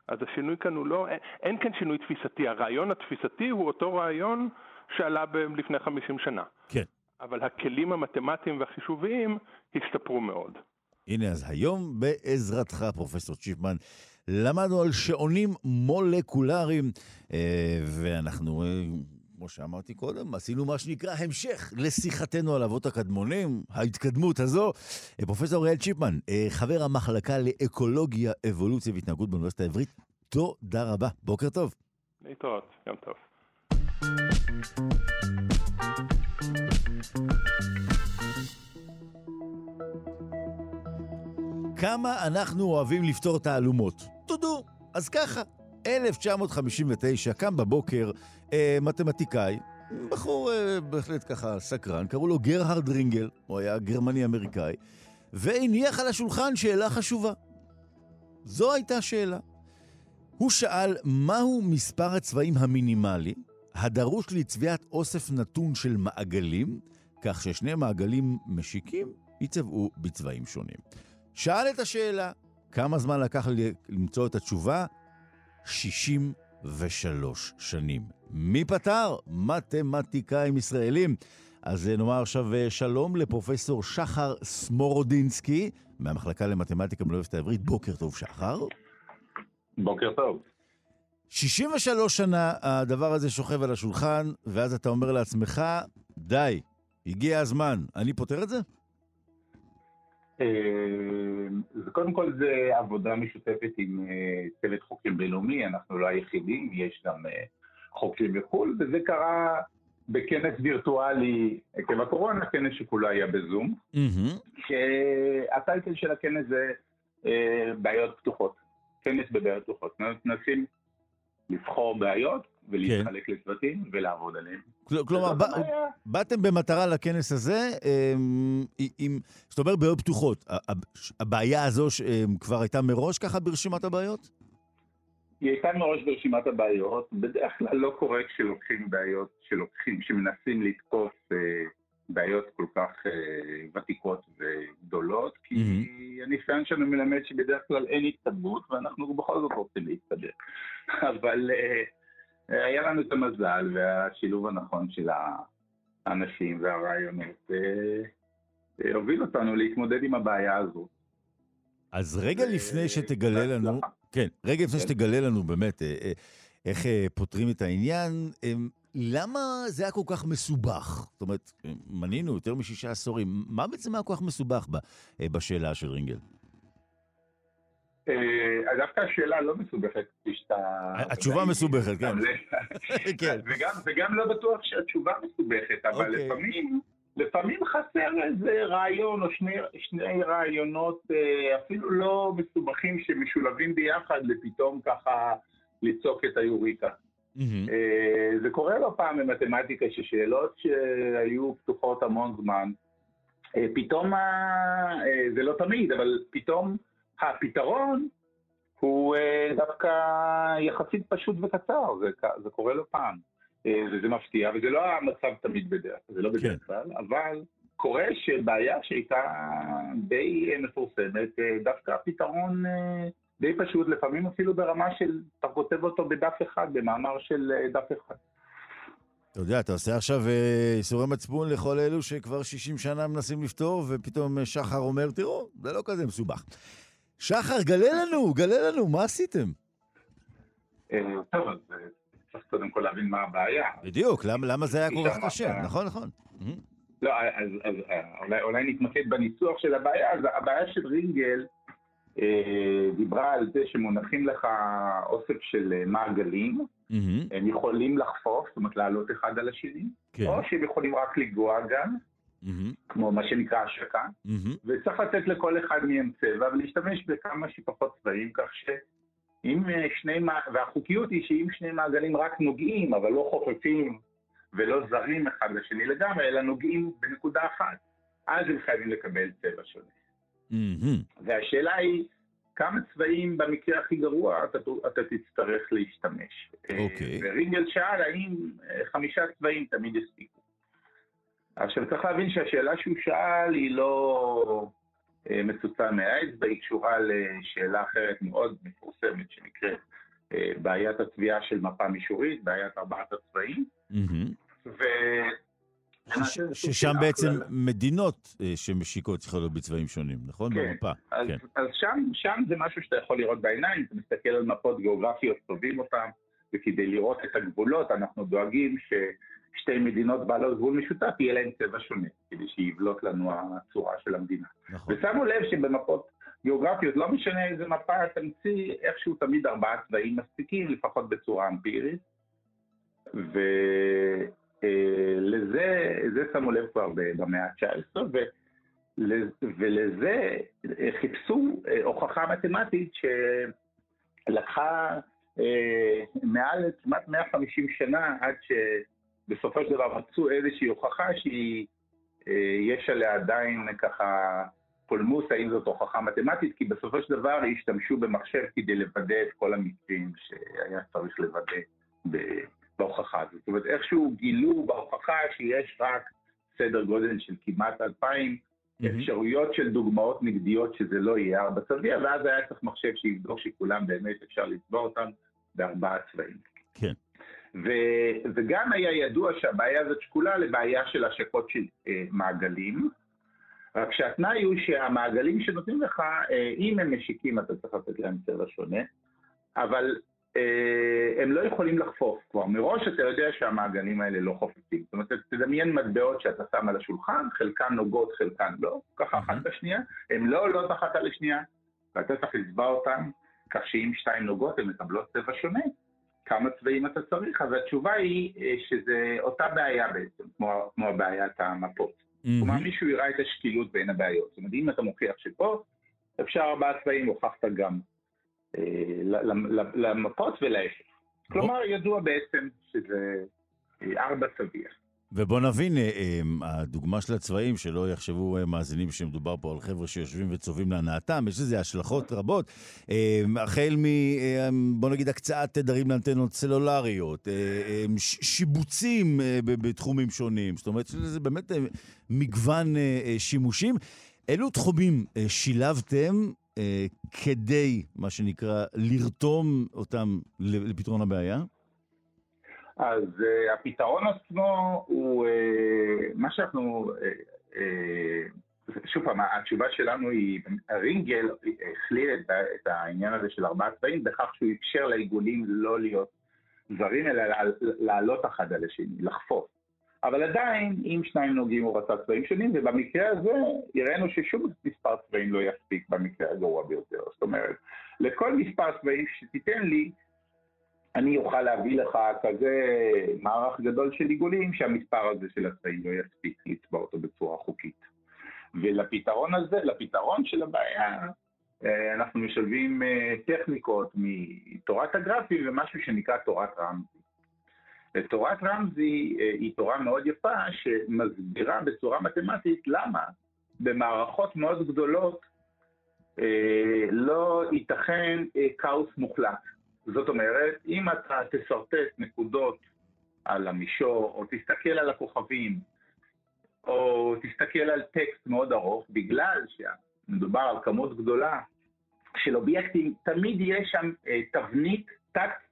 אז השינוי כאן הוא לא, אין כאן שינוי תפיסתי, הרעיון התפיסתי הוא אותו רעיון שעלה ב- לפני 50 שנה. כן. אבל הכלים המתמטיים והחישוביים השתפרו מאוד. הנה, אז היום בעזרתך, פרופסור צ'יפמן, למדנו על שעונים מולקולריים, אה, ואנחנו, אה, כמו שאמרתי קודם, עשינו מה שנקרא המשך לשיחתנו על אבות הקדמונים, ההתקדמות הזו. אה, פרופסור אוריאל צ'יפמן, חבר המחלקה לאקולוגיה, אבולוציה והתנהגות באוניברסיטה העברית, תודה רבה. בוקר טוב. להתראות, יום טוב. כמה אנחנו אוהבים לפתור תעלומות. תודו. אז ככה, 1959, קם בבוקר אה, מתמטיקאי, בחור אה, בהחלט ככה סקרן, קראו לו גרהרד רינגל, הוא היה גרמני-אמריקאי, והניח על השולחן שאלה חשובה. זו הייתה שאלה. הוא שאל מהו מספר הצבעים המינימלי הדרוש לצביעת אוסף נתון של מעגלים, כך ששני מעגלים משיקים יצבעו בצבעים שונים. שאל את השאלה, כמה זמן לקח לי למצוא את התשובה? 63 שנים. מי פתר? מתמטיקאים ישראלים. אז נאמר עכשיו אה, שלום לפרופסור שחר סמורודינסקי, מהמחלקה למתמטיקה באוניברסיטה העברית. בוקר טוב, שחר. בוקר טוב. 63 שנה הדבר הזה שוכב על השולחן, ואז אתה אומר לעצמך, די, הגיע הזמן. אני פותר את זה? אה, קודם כל זה עבודה משותפת עם אה, צוות חוקרים בינלאומי, אנחנו לא היחידים, יש גם אה, חוקרים בחו"ל, וזה קרה בכנס וירטואלי עקב הקורונה, כנס שכולו היה בזום, שהטייטל של הכנס זה בעיות פתוחות, כנס בבעיות פתוחות. מנסים לבחור בעיות ולהתחלק כן. לצוותים ולעבוד עליהם. כלומר, באתם במטרה לכנס הזה, אמ, עם, זאת אומרת, בעיות פתוחות. הבעיה הזו אמ, כבר הייתה מראש ככה ברשימת הבעיות? היא הייתה מראש ברשימת הבעיות. בדרך כלל לא קורה כשלוקחים בעיות, שלוקחים, שמנסים לתקוף אה, בעיות כל כך אה, ותיקות וגדולות, כי mm-hmm. הניסיון שלנו מלמד שבדרך כלל אין התקדמות, ואנחנו בכל זאת רוצים להתקדם. אבל אה, היה לנו את המזל והשילוב הנכון של האנשים והרעיונות אה, הוביל אותנו להתמודד עם הבעיה הזו. אז רגע לפני שתגלה לנו, כן, רגע לפני כן. שתגלה לנו באמת איך פותרים את העניין, למה זה היה כל כך מסובך? זאת אומרת, מנינו יותר משישה עשורים, מה בעצם היה כל כך מסובך בשאלה של רינגל? אה, דווקא השאלה לא מסובכת, כפי שאתה... התשובה מסובכת, כן. כן. וגם לא בטוח שהתשובה מסובכת, אבל אוקיי. לפעמים... לפעמים חסר איזה רעיון או שני, שני רעיונות אה, אפילו לא מסובכים שמשולבים ביחד לפתאום ככה ליצוק את היוריקה. Mm-hmm. זה קורה לא פעם במתמטיקה ששאלות שהיו פתוחות המון זמן פתאום, זה לא תמיד, אבל פתאום הפתרון הוא דווקא יחסית פשוט וקצר, זה, זה קורה לא פעם. וזה מפתיע, וזה לא המצב תמיד בדרך, זה לא בדרך כן. כלל, אבל קורה שבעיה שהייתה די מפורסמת, דווקא הפתרון די פשוט, לפעמים אפילו ברמה של, אתה כותב אותו בדף אחד, במאמר של דף אחד. אתה יודע, אתה עושה עכשיו איסורי מצפון לכל אלו שכבר 60 שנה מנסים לפתור, ופתאום שחר אומר, תראו, זה לא כזה מסובך. שחר, גלה לנו, גלה לנו, מה עשיתם? טוב, אז צריך קודם כל להבין מה הבעיה. בדיוק, למה, למה זה היה כל כך קשה? נכון, נכון. לא, אז, אז אולי, אולי נתמקד בניסוח של הבעיה. אז הבעיה של רינגל אה, דיברה על זה שמונחים לך אוסף של מעגלים, mm-hmm. הם יכולים לחפוף, זאת אומרת לעלות אחד על השני, כן. או שהם יכולים רק לגוע גם, mm-hmm. כמו מה שנקרא השקה, mm-hmm. וצריך לתת לכל אחד מהם צבע ולהשתמש בכמה שפחות צבעים, כך ש... אם אה, שני, והחוקיות היא שאם שני מעגלים רק נוגעים, אבל לא חופפים ולא זרים אחד לשני לגמרי, אלא נוגעים בנקודה אחת, אז הם חייבים לקבל צבע שונה. Mm-hmm. והשאלה היא, כמה צבעים במקרה הכי גרוע אתה, אתה תצטרך להשתמש. אה, אוקיי. Okay. ורינגל שאל האם אה, חמישה צבעים תמיד יספיקו. עכשיו צריך להבין שהשאלה שהוא שאל היא לא אה, מצוצה מהאצבע, היא קשורה לשאלה אחרת מאוד מפורסמת שנקראת בעיית התביעה של מפה מישורית, בעיית ארבעת הצבעים. Mm-hmm. ששם בעצם מדינות אה, שמשיקות צריכות להיות בצבעים שונים, נכון? כן. במפה. אז, כן. אז שם, שם זה משהו שאתה יכול לראות בעיניים, אתה מסתכל על מפות גיאוגרפיות, צובעים אותן, וכדי לראות את הגבולות אנחנו דואגים ששתי מדינות בעלות גבול משותף יהיה להן צבע שונה, כדי שיבלוט לנו הצורה של המדינה. נכון. ושמו לב שבמפות גיאוגרפיות, לא משנה איזה מפה תמציא, איכשהו תמיד ארבעה צבעים מספיקים, לפחות בצורה אמפירית. ו... אה, לזה, זה שמו לב כבר במאה ה-19, ולזה חיפשו אה, הוכחה מתמטית שלקחה אה, מעל כמעט 150 שנה עד שבסופו של דבר מצאו איזושהי הוכחה שיש עליה עדיין ככה פולמוס האם זאת הוכחה מתמטית, כי בסופו של דבר השתמשו במחשב כדי לוודא את כל המקרים שהיה צריך לוודא בהוכחה הזאת. זאת אומרת, איכשהו גילו בהוכחה שיש רק סדר גודל של כמעט אלפיים mm-hmm. אפשרויות של דוגמאות נגדיות שזה לא יהיה ארבע צביע, ואז היה צריך מחשב שיבדוק שכולם באמת אפשר לצבוע אותם בארבעה צבעים. כן. ו- וגם היה ידוע שהבעיה הזאת שקולה לבעיה של השקות של אה, מעגלים, רק שהתנאי הוא שהמעגלים שנותנים לך, אה, אם הם משיקים אתה צריך לתת להם צבע שונה, אבל הם לא יכולים לחפוף. כבר מראש אתה יודע שהמעגלים האלה לא חופפים. זאת אומרת, תדמיין מטבעות שאתה שם על השולחן, חלקן נוגעות, חלקן לא, ככה אחת בשנייה, הן לא עולות אחת על השנייה, ואתה צריך לצבע אותן, כך שאם שתיים נוגעות הן מקבלות צבע שונה. כמה צבעים אתה צריך? אז התשובה היא אה, שזה אותה בעיה בעצם, כמו, כמו בעיית המפות. כלומר, מישהו יראה את השקילות בין הבעיות. זאת אומרת, אם אתה מוכיח שפה אפשר ארבעה צבעים, הוכחת גם אה, למפות ולהפך. כלומר, ידוע בעצם שזה אה, ארבע צביע. ובוא נבין, אה, הדוגמה של הצבעים, שלא יחשבו מאזינים שמדובר פה על חבר'ה שיושבים וצובעים להנאתם, יש לזה השלכות רבות. החל מ, בוא נגיד, הקצאת תדרים לאנטנות סלולריות, שיבוצים בתחומים שונים, זאת אומרת, זה באמת מגוון שימושים. אילו תחומים שילבתם אה, כדי, מה שנקרא, לרתום אותם לפתרון הבעיה? אז uh, הפתרון עצמו הוא uh, מה שאנחנו, uh, uh, שוב פעם, התשובה שלנו היא, רינגל הכליל את, את העניין הזה של ארבעה צבעים בכך שהוא אפשר לעיגולים לא להיות זרים, אלא לעלות אחד על השני, לחפוף. אבל עדיין, אם שניים נוגעים הוא רצה צבעים שונים, ובמקרה הזה הראינו ששום מספר צבעים לא יספיק במקרה הגרוע ביותר. זאת אומרת, לכל מספר צבעים שתיתן לי, אני אוכל להביא לך כזה מערך גדול של עיגולים שהמספר הזה של הצבעים לא יספיק לצבע אותו בצורה חוקית. ולפתרון הזה, לפתרון של הבעיה, אה, אנחנו משלבים אה, טכניקות מתורת הגרפים ומשהו שנקרא תורת רמזי. תורת רמזי אה, היא תורה מאוד יפה שמסבירה בצורה מתמטית למה במערכות מאוד גדולות אה, לא ייתכן אה, כאוס מוחלט. זאת אומרת, אם אתה תשרטט נקודות על המישור, או תסתכל על הכוכבים, או תסתכל על טקסט מאוד ארוך, בגלל שמדובר על כמות גדולה של אובייקטים, תמיד יש שם תבנית תת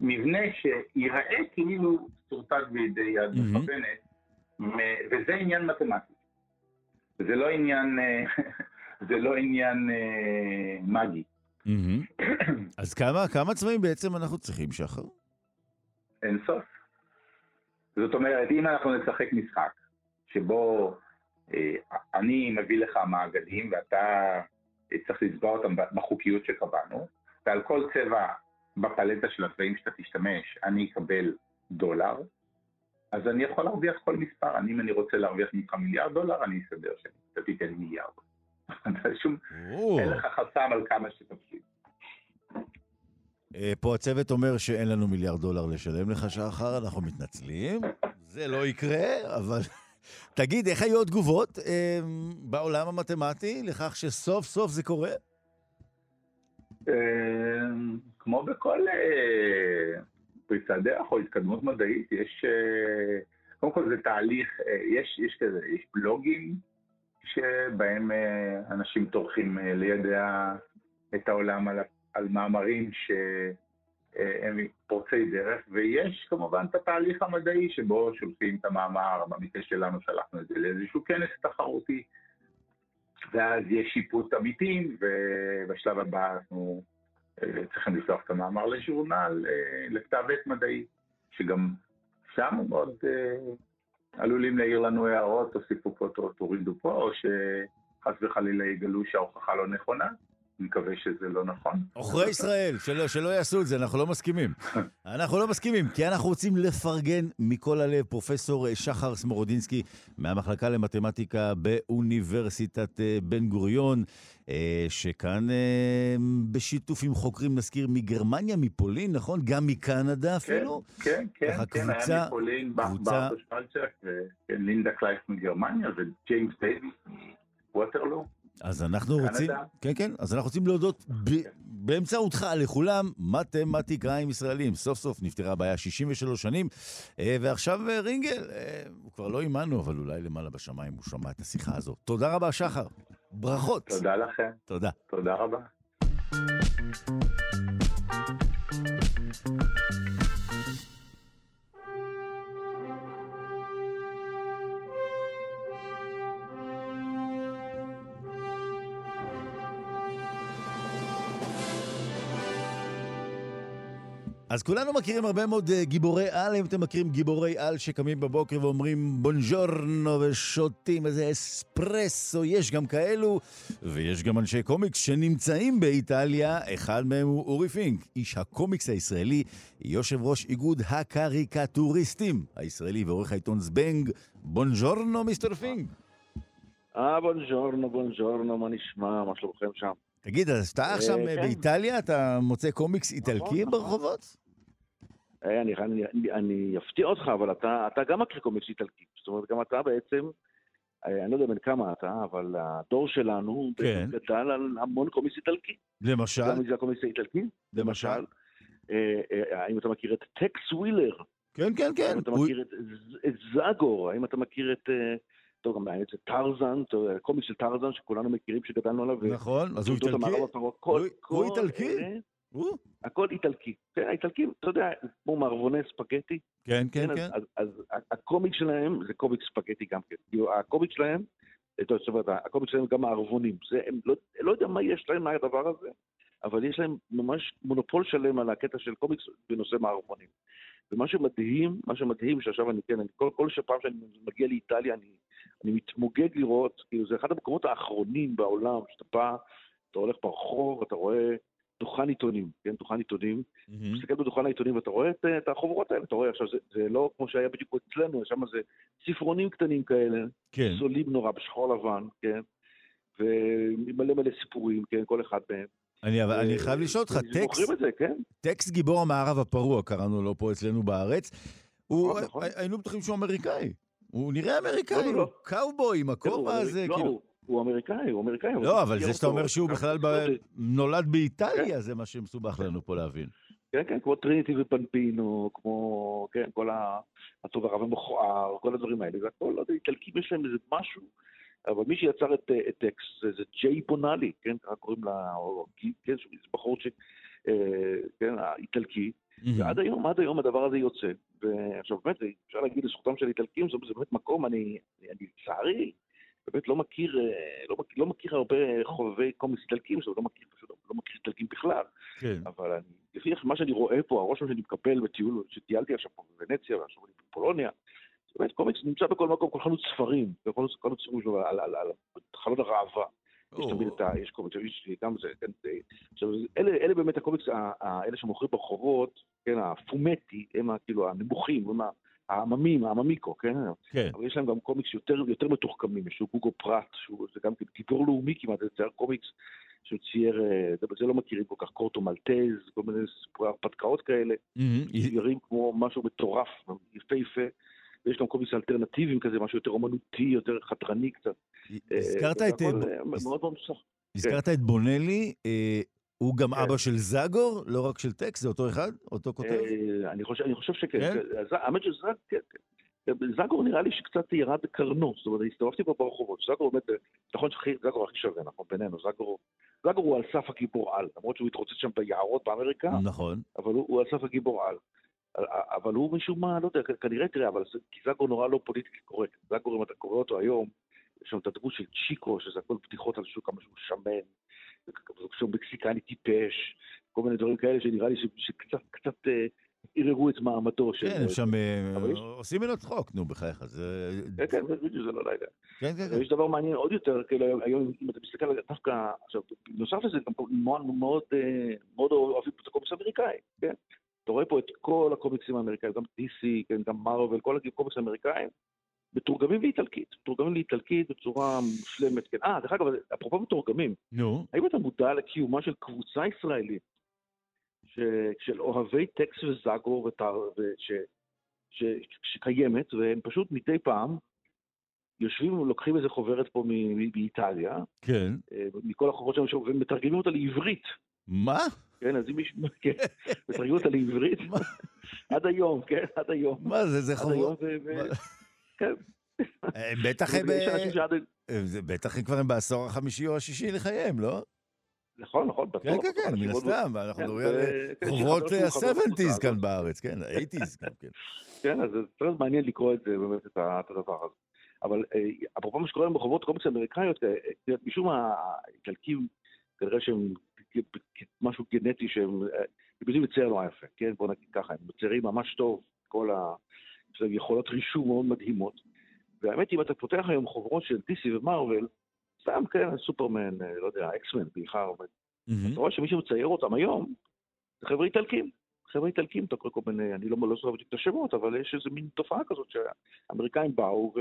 מבנה שיראה כאילו סורטט בידי יד. מכוונת, וזה עניין מתמטי. זה לא עניין, זה לא עניין אה, מגי. אז כמה, כמה צבעים בעצם אנחנו צריכים, שחר? אין סוף. זאת אומרת, אם אנחנו נשחק משחק שבו אה, אני מביא לך מעגלים ואתה צריך לצבע אותם בחוקיות שקבענו, ועל כל צבע בפלטה של הצבעים שאתה תשתמש אני אקבל דולר, אז אני יכול להרוויח כל מספר. אני, אם אני רוצה להרוויח ממך מיליארד דולר, אני אסדר שאתה תיתן מיליארד. שום, אין לך חסם על כמה שתפסיד. אה, פה הצוות אומר שאין לנו מיליארד דולר לשלם לך, שחר, אנחנו מתנצלים. זה לא יקרה, אבל... תגיד, איך היו התגובות אה, בעולם המתמטי לכך שסוף סוף זה קורה? אה, כמו בכל פריצת דרך או התקדמות מדעית, יש, אה, קודם כל זה תהליך, אה, יש, יש כזה, יש בלוגים שבהם אה, אנשים טורחים לידע את העולם על, על מאמרים שהם פורצי דרך, ויש כמובן את התהליך המדעי שבו שולחים את המאמר, במקרה שלנו שלחנו את זה לאיזשהו כנס תחרותי, ואז יש שיפוט עמיתים, ובשלב הבא אנחנו צריכים לשלוח את המאמר לז'ורנל, אה, לכתב עת מדעי, שגם שם מאוד אה, עלולים להעיר לנו הערות, תוסיפו פה, תורידו פה, או שחס וחלילה יגלו שההוכחה לא נכונה. מקווה שזה לא נכון. עוכרי ישראל, שלא, שלא יעשו את זה, אנחנו לא מסכימים. אנחנו לא מסכימים, כי אנחנו רוצים לפרגן מכל הלב פרופסור שחר סמורודינסקי מהמחלקה למתמטיקה באוניברסיטת אה, בן גוריון, אה, שכאן אה, בשיתוף עם חוקרים, נזכיר, מגרמניה, מפולין, נכון? גם מקנדה כן, אפילו? כן, כן, כן, קבוצה, היה מפולין, קבוצה... ברטוש פלצ'ק, ולינדה קלייף מגרמניה, וג'יימס דייוויס מווטרלו. אז אנחנו רוצים, כן, כן, אז אנחנו רוצים להודות ב... באמצעותך לכולם, מתמטיקאים ישראלים. סוף סוף נפתרה הבעיה 63 שנים, אה, ועכשיו אה, רינגל, אה, הוא כבר לא עימנו, אבל אולי למעלה בשמיים הוא שמע את השיחה הזו. תודה רבה, שחר. ברכות. תודה לכם. תודה. תודה רבה. אז כולנו מכירים הרבה מאוד אה, גיבורי על, אם אתם מכירים גיבורי על שקמים בבוקר ואומרים buongiorno ושותים איזה אספרסו, יש גם כאלו, ויש גם אנשי קומיקס שנמצאים באיטליה, אחד מהם הוא אורי פינק, איש הקומיקס הישראלי, יושב ראש איגוד הקריקטוריסטים הישראלי ועורך העיתון זבנג, buongiorno mister פינק. אה, buongiorno, buongiorno, מה נשמע, מה שלומכם שם? תגיד, אז אתה עכשיו אה, כן. באיטליה, אתה מוצא קומיקס נכון, איטלקי נכון. ברחובות? אה, אני, אני, אני, אני אפתיע אותך, אבל אתה, אתה גם מכיר קומיקס איטלקי. זאת אומרת, גם אתה בעצם, אה, אני לא יודע בן כמה אתה, אבל הדור שלנו כן. גדל על המון קומיקס איטלקי. למשל? גם זה הקומיקס האיטלקי. למשל? האם אתה מכיר את טקס ווילר? כן, כן, כן. האם אתה מכיר את, את זאגור? האם אתה מכיר את... טוב, גם היה את טרזן, קומיק של טרזן שכולנו מכירים שגדלנו עליו. נכון, אז הוא איטלקי? הוא איטלקי? הכל איטלקי. כן, האיטלקים, אתה יודע, כמו מערבוני ספגטי. כן, כן, כן. אז הקומיק שלהם זה קומיק ספגטי גם כן. כאילו, הקומיק שלהם, זאת אומרת, הקומיק שלהם גם מערבונים. לא, לא יודע מה יש להם מהדבר הזה, אבל יש להם ממש מונופול שלם על הקטע של קומיקס בנושא מערבונים. ומה שמדהים, מה שמדהים, שעכשיו אני, כן, אני, כל, כל פעם שאני מגיע לאיטליה, אני, אני מתמוגג לראות, כאילו זה אחד המקומות האחרונים בעולם, שאתה בא, אתה הולך ברחוב, אתה רואה דוכן עיתונים, כן, דוכן עיתונים, mm-hmm. מסתכל בדוכן העיתונים ואתה רואה את, את החוברות האלה, אתה רואה, עכשיו זה, זה לא כמו שהיה בדיוק אצלנו, שם זה ספרונים קטנים כאלה, כן. זולים נורא, בשחור לבן, כן, ומלא מלא סיפורים, כן, כל אחד מהם. אני, אבל אני חייב לשאול אותך, טקס, כן? טקס גיבור המערב הפרוע, קראנו לו פה אצלנו בארץ, הוא, נכון, נכון. היינו בטוחים שהוא אמריקאי. הוא נראה אמריקאי, לא, הוא לא. קאובוי עם הכובע כן, הזה, לא, כאילו. הוא- אמריקאי, הוא אמריקאי. לא, אבל זה שאתה. אומר שהוא בכלל כן. נולד באיטליה, זה מה שמסובך לנו פה להבין. כן, כן, כמו טריניטי ובמבינו, כמו, כן, כל הטוב הרע המכוער, כל הדברים האלה, זה הכל, לא יודע, איטלקים יש להם איזה משהו, אבל מי שיצר את, אה, טקס זה, ג'יי בונאלי, כן, ככה קוראים לה, או, כן, שהוא איזה בחור ש... אה, כן, האיטלקי, ועד היום, עד היום הדבר הזה יוצא. ועכשיו באמת, אפשר להגיד לזכותם של האיטלקים, זה באמת מקום, אני, אני לצערי, באמת לא מכיר, אה, לא מכיר, לא מכיר הרבה חובבי קומיקס איטלקים, זאת אומרת, לא מכיר, פשוט לא מכיר איטלקים בכלל. כן. אבל אני, לפי מה שאני רואה פה, הרושם שאני מקבל בטיול, שטיילתי עכשיו פה בוונציה, ועכשיו אני בפולוניה, באמת קומיקס נמצא בכל מקום, כל חנות ספרים, בכל חנות חנות ספרים שלו על, על, על, על חלון הראווה. יש. תמיד את ה... יש קומיקס, יש גם זה, כן, עכשיו, אלה, אלה באמת הקומיקס, אלה שמוכרים ברחובות, כן, הפומטי, הם כאילו הנמוכים, הם העממים, העממיקו, כן? כן. אבל יש להם גם קומיקס יותר, יותר מתוחכמים, יש לו גוגו פרט, שהוא זה גם כן גיבור לאומי כמעט, זה צייר קומיקס שהוא צייר, אה, זה, זה לא מכירים כל כך, קורטו מלטז, כל מיני סיפורי הרפתקאות כאלה. ציירים כמו משהו מטורף, יפהפה, ויש גם קומיקס אלטרנטיביים כזה, משהו יותר אומנותי, יותר חתרני קצת. אה, הזכרת זה את... אה, מאוד מאוד מוצלח. הזכרת את בונלי, אה, הוא גם כן. אבא של זאגור, לא רק של טקסט, זה אותו אחד? אותו כותב? אה, אני חושב, אני חושב שכן. כן? כן? האמת. זאגור נראה לי שקצת ירד בקרנו, זאת אומרת, הסתובבתי פה ברחובות. זאגור באמת, נכון שזאגור הכי שווה, נכון, בינינו, זאגור, זאגור הוא על סף הגיבור על, למרות שהוא התרוצץ שם ביערות באמריקה, נכון. אבל הוא, הוא על סף הגיבור על. אבל הוא משום מה, לא יודע, כנראה, תראה, אבל כי זאגור נורא לא פוליטיקלי קורקט. זאגור, אם אתה קורא אותו היום, יש שם את הדמות של צ'יקו, שזה הכל בדיחות על שוק, כמה שהוא שמן, שהוא מקסיקני טיפש, כל מיני דברים כאלה שנראה לי שקצת קצת אה, ערערו את מעמדו של... כן, הם שם אה, אבל יש- עושים ממנו צחוק, נו, בחייך. זה... כן, כן, זה בדיוק, זה לא לילה. כן, כן, כן. ויש דבר מעניין עוד יותר, כאילו היום, אם אתה מסתכל על דווקא, עכשיו, נוסף לזה, גם אה, מאוד אוהבים את הקומיקס האמריקאי, כן? אתה רואה פה את כל הקומיקסים האמריקאים, גם DC, כן, גם מרוויל, כל הקומיקסים האמריקאים, מתורגמים לאיטלקית, מתורגמים לאיטלקית בצורה מושלמת, כן. אה, דרך אגב, אפרופו מתורגמים, נו, האם אתה מודע לקיומה של קבוצה ישראלית ש... של אוהבי טקסט וזאגו ותר... וש... ש... שקיימת, והם פשוט מדי פעם יושבים ולוקחים איזה חוברת פה מ... מ- מאיטליה, כן. אה, מכל החוברות שם, ומתרגמים אותה לעברית. מה? כן, אז אם מישהו, כן, מתרגמים אותה לעברית? עד היום, כן, עד היום. מה זה, זה עד כן. אה, בטח הם... אה. אה, בטח הם כבר בעשור החמישי או השישי לחייהם, לא? נכון, נכון, בטוח. כן, כן, כן, מן הסתם, אנחנו כן, מדברים על ו- כן, חוברות שחבר שלנו, חבר ה-70's קבוצה, כאן בארץ, כן, ה-80's גם כן. כן, אז זה מעניין לקרוא את זה, באמת, את הדבר הזה. אבל אפרופו מה שקורה היום בחובות קומיקס אמריקאיות, משום מה האיטלקים, כנראה שהם משהו גנטי שהם הם יודעים לצייר נורא יפה, כן? בוא נגיד ככה, הם מציירים ממש טוב, כל ה... להם יכולות רישום מאוד מדהימות. והאמת, אם אתה פותח היום חוברות של DC ומרוויל, סתם, כן, סופרמן, אה, לא יודע, אקסמן בעיקר. אתה רואה שמי שמצייר אותם היום, זה חבר'ה איטלקים. חבר'ה איטלקים, אתה קורא כל מיני, אני לא, לא זוכר בדיוק את השמות, אבל יש איזה מין תופעה כזאת שהאמריקאים באו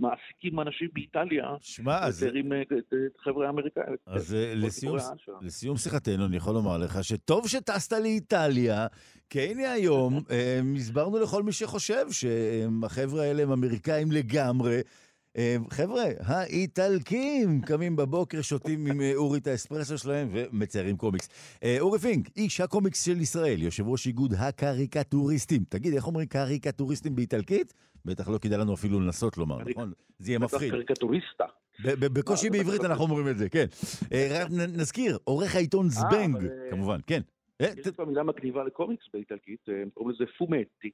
ומעסיקים אנשים באיטליה, שמע, אז... מציירים אה, את חבר'ה האמריקאים. אז אה, כל לסיום. לסיום שיחתנו, אני יכול לומר לך שטוב שטסת לאיטליה, כי הנה היום אה, הסברנו לכל מי שחושב שהחבר'ה האלה הם אמריקאים לגמרי. אה, חבר'ה, האיטלקים קמים בבוקר, שותים עם אה, אורי את האספרסו שלהם ומציירים קומיקס. אה, אורי פינק, איש הקומיקס של ישראל, יושב ראש איגוד הקריקטוריסטים. תגיד, איך אומרים קריקטוריסטים באיטלקית? בטח לא כדאי לנו אפילו לנסות לומר, נכון? זה יהיה מפחיד. קריקטוריסטה. בקושי אה, בעברית. אנחנו אומרים את זה, כן. נזכיר, עורך העיתון זבנג, כמובן, כן. יש כבר מילה מגניבה לקומיקס באיטלקית, הם קוראים לזה פומטי.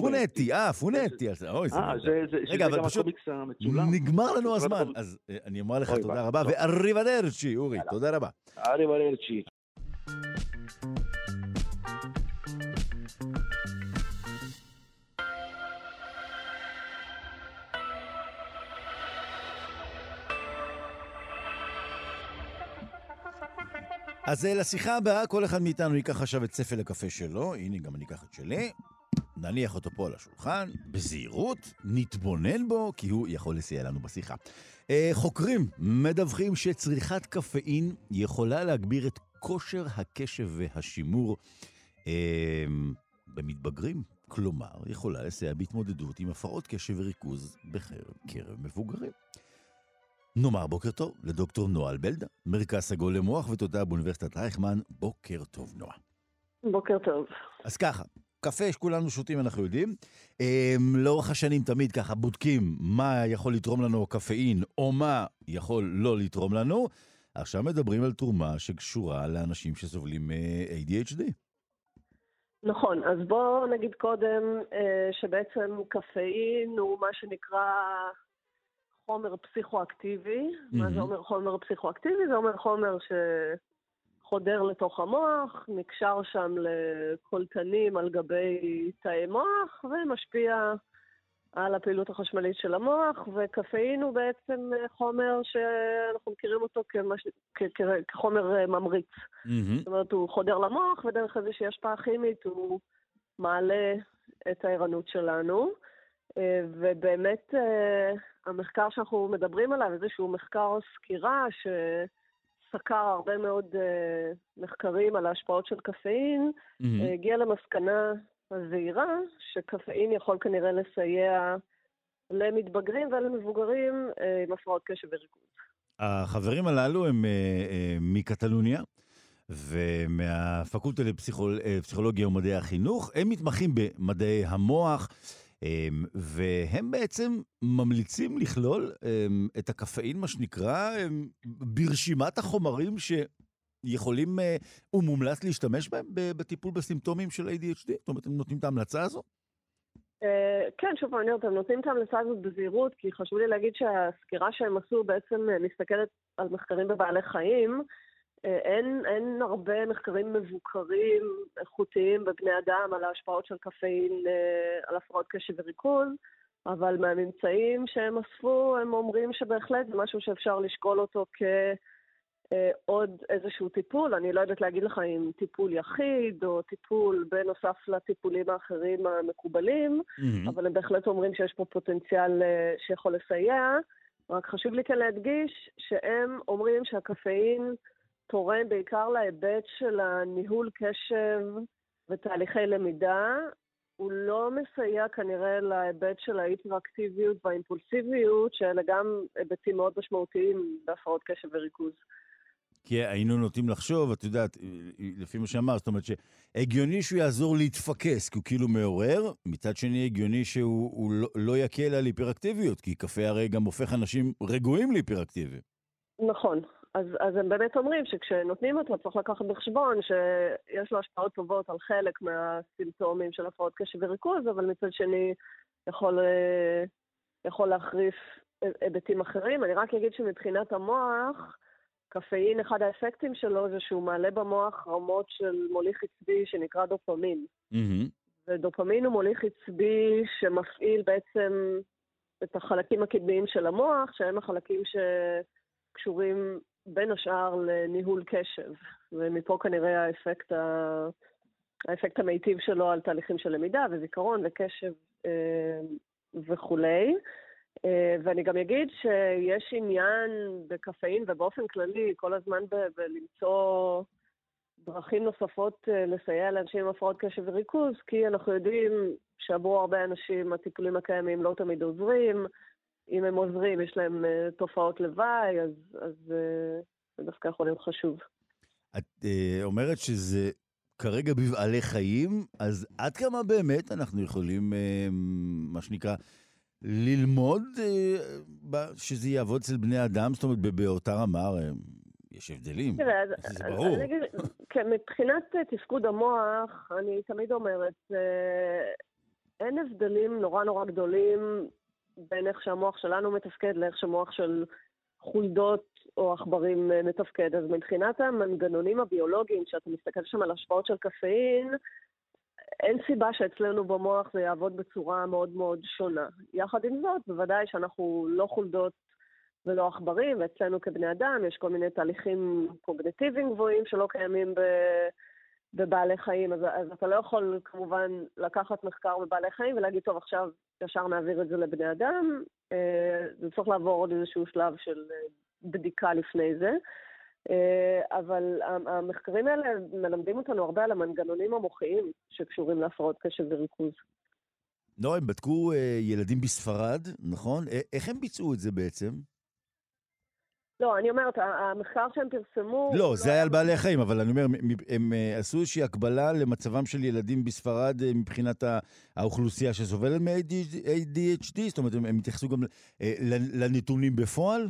פונטי, אה, פונטי. אז- אוי, זה אה, רגע, אבל פשוט. נגמר לנו הזמן, אז אה, אני אומר לך תודה. רבה, טוב. ואריבדרצ'י, אורי. תודה רבה. ארי ולרצ'י. אז אה, לשיחה הבאה, כל אחד מאיתנו ייקח עכשיו את ספל הקפה שלו, הנה גם אני אקח את שלי, נניח אותו פה על השולחן, בזהירות, נתבונן בו, כי הוא יכול לסייע לנו בשיחה. אה, חוקרים מדווחים שצריכת קפאין יכולה להגביר את כושר הקשב והשימור אה, במתבגרים. כלומר, יכולה לסייע בהתמודדות עם הפרעות קשב וריכוז בקרב מבוגרים. נאמר בוקר טוב לדוקטור נועה אלבלדה, מרכז סגול למוח ותודה באוניברסיטת רייכמן. בוקר טוב, נועה. בוקר טוב. אז ככה, קפה שכולנו שותים, אנחנו יודעים. אמ, לאורך השנים תמיד ככה בודקים מה יכול לתרום לנו קפאין, או מה יכול לא לתרום לנו. עכשיו מדברים על תרומה שקשורה לאנשים שסובלים מ-ADHD. נכון, אז בואו נגיד קודם אה, שבעצם קפאין הוא מה שנקרא חומר פסיכואקטיבי. Mm-hmm. מה זה אומר חומר פסיכואקטיבי? זה אומר חומר שחודר לתוך המוח, נקשר שם לקולטנים על גבי תאי מוח ומשפיע על הפעילות החשמלית של המוח, וקפאין הוא בעצם חומר שאנחנו מכירים אותו כמש... כ... כחומר ממריץ. Mm-hmm. זאת אומרת, הוא חודר למוח, ודרך איזושהי השפעה כימית הוא מעלה את הערנות שלנו. אה, ובאמת אה, המחקר שאנחנו מדברים עליו, איזשהו מחקר סקירה שסקר הרבה מאוד אה, מחקרים על ההשפעות של קפאין, mm-hmm. הגיע למסקנה הזהירה שקפאין יכול כנראה לסייע למתבגרים ולמבוגרים עם הפרעות קשב וריכוז. החברים הללו הם מקטלוניה. ומהפקולטה לפסיכולוגיה ומדעי החינוך. הם מתמחים במדעי המוח, והם בעצם ממליצים לכלול אמ, את הקפאין, מה שנקרא, אמ, ברשימת החומרים שיכולים אה, ומומלץ להשתמש בהם בטיפול בסימפטומים של ADHD? זאת אומרת, הם נותנים את ההמלצה הזו? אה, כן, שוב אני אומרת, הם נותנים את ההמלצה הזאת בזהירות, כי חשוב לי להגיד שהסקירה שהם עשו בעצם מסתכלת על מחקרים בבעלי חיים, אין, אין הרבה מחקרים מבוקרים, איכותיים בבני אדם על ההשפעות של קפאין אה, על הפרעות קשב וריכוז, אבל מהממצאים שהם אספו, הם אומרים שבהחלט זה משהו שאפשר לשקול אותו כעוד אה, איזשהו טיפול. אני לא יודעת להגיד לך אם טיפול יחיד או טיפול בנוסף לטיפולים האחרים המקובלים, mm-hmm. אבל הם בהחלט אומרים שיש פה פוטנציאל שיכול לסייע. רק חשוב לי כאן להדגיש שהם אומרים שהקפאין תורם בעיקר להיבט של הניהול קשב ותהליכי למידה. הוא לא מסייע כנראה להיבט של ההיפראקטיביות והאימפולסיביות, שאלה גם היבטים מאוד משמעותיים בהפרעות קשב וריכוז. כי היינו נוטים לחשוב, את יודעת, לפי מה שאמרת, זאת אומרת שהגיוני שהוא יעזור להתפקס, כי הוא כאילו מעורר, מצד שני הגיוני שהוא לא, לא יקל על היפראקטיביות, כי קפה הרי גם הופך אנשים רגועים להיפראקטיביים. נכון, אז, אז הם באמת אומרים שכשנותנים אותו צריך לקחת בחשבון שיש לו השפעות טובות על חלק מהסימפטומים של הפרעות קשב וריכוז, אבל מצד שני יכול, אה, יכול להחריף היבטים אחרים. אני רק אגיד שמבחינת המוח, קפאין, אחד האפקטים שלו זה שהוא מעלה במוח רמות של מוליך עצבי שנקרא דופמין. Mm-hmm. ודופמין הוא מוליך עצבי שמפעיל בעצם את החלקים הקדמיים של המוח, שהם החלקים שקשורים בין השאר לניהול קשב, ומפה כנראה האפקט, ה... האפקט המיטיב שלו על תהליכים של למידה וזיכרון וקשב אה, וכולי. אה, ואני גם אגיד שיש עניין בקפאין ובאופן כללי כל הזמן ב- בלמצוא דרכים נוספות אה, לסייע לאנשים עם הפרעות קשב וריכוז, כי אנחנו יודעים שעבור הרבה אנשים הטיפולים הקיימים לא תמיד עוזרים, אם הם עוזרים, יש להם uh, תופעות לוואי, אז, אז uh, זה דווקא יכול להיות חשוב. את uh, אומרת שזה כרגע בבעלי חיים, אז עד כמה באמת אנחנו יכולים, מה שנקרא, ללמוד שזה יעבוד אצל בני אדם? זאת אומרת, באותה רמה, יש הבדלים, תראה, זה ברור. אני אגיד, כן, מבחינת תפקוד המוח, אני תמיד אומרת, אין הבדלים נורא נורא גדולים בין איך שהמוח שלנו מתפקד לאיך שהמוח של חולדות או עכברים אה, מתפקד. אז מבחינת המנגנונים הביולוגיים, שאתה מסתכל שם על השפעות של קפאין, אין סיבה שאצלנו במוח זה יעבוד בצורה מאוד מאוד שונה. יחד עם זאת, בוודאי שאנחנו לא חולדות ולא עכברים, ואצלנו כבני אדם יש כל מיני תהליכים קוגנטיביים גבוהים שלא קיימים ב... בבעלי חיים, אז, אז אתה לא יכול כמובן לקחת מחקר בבעלי חיים ולהגיד, טוב, עכשיו ישר נעביר את זה לבני אדם, אה, זה צריך לעבור עוד איזשהו שלב של אה, בדיקה לפני זה. אה, אבל המחקרים האלה מלמדים אותנו הרבה על המנגנונים המוחיים שקשורים להפרעות קשב וריכוז. לא, הם בדקו ילדים בספרד, נכון? איך הם ביצעו את זה בעצם? לא, אני אומרת, המחקר שהם פרסמו... לא, זה לא היה על בעלי החיים, אבל אני אומר, הם אה, עשו איזושהי הקבלה למצבם של ילדים בספרד אה, מבחינת האוכלוסייה שסובלת מ-ADHD? זאת אומרת, הם התייחסו גם אה, לנתונים בפועל?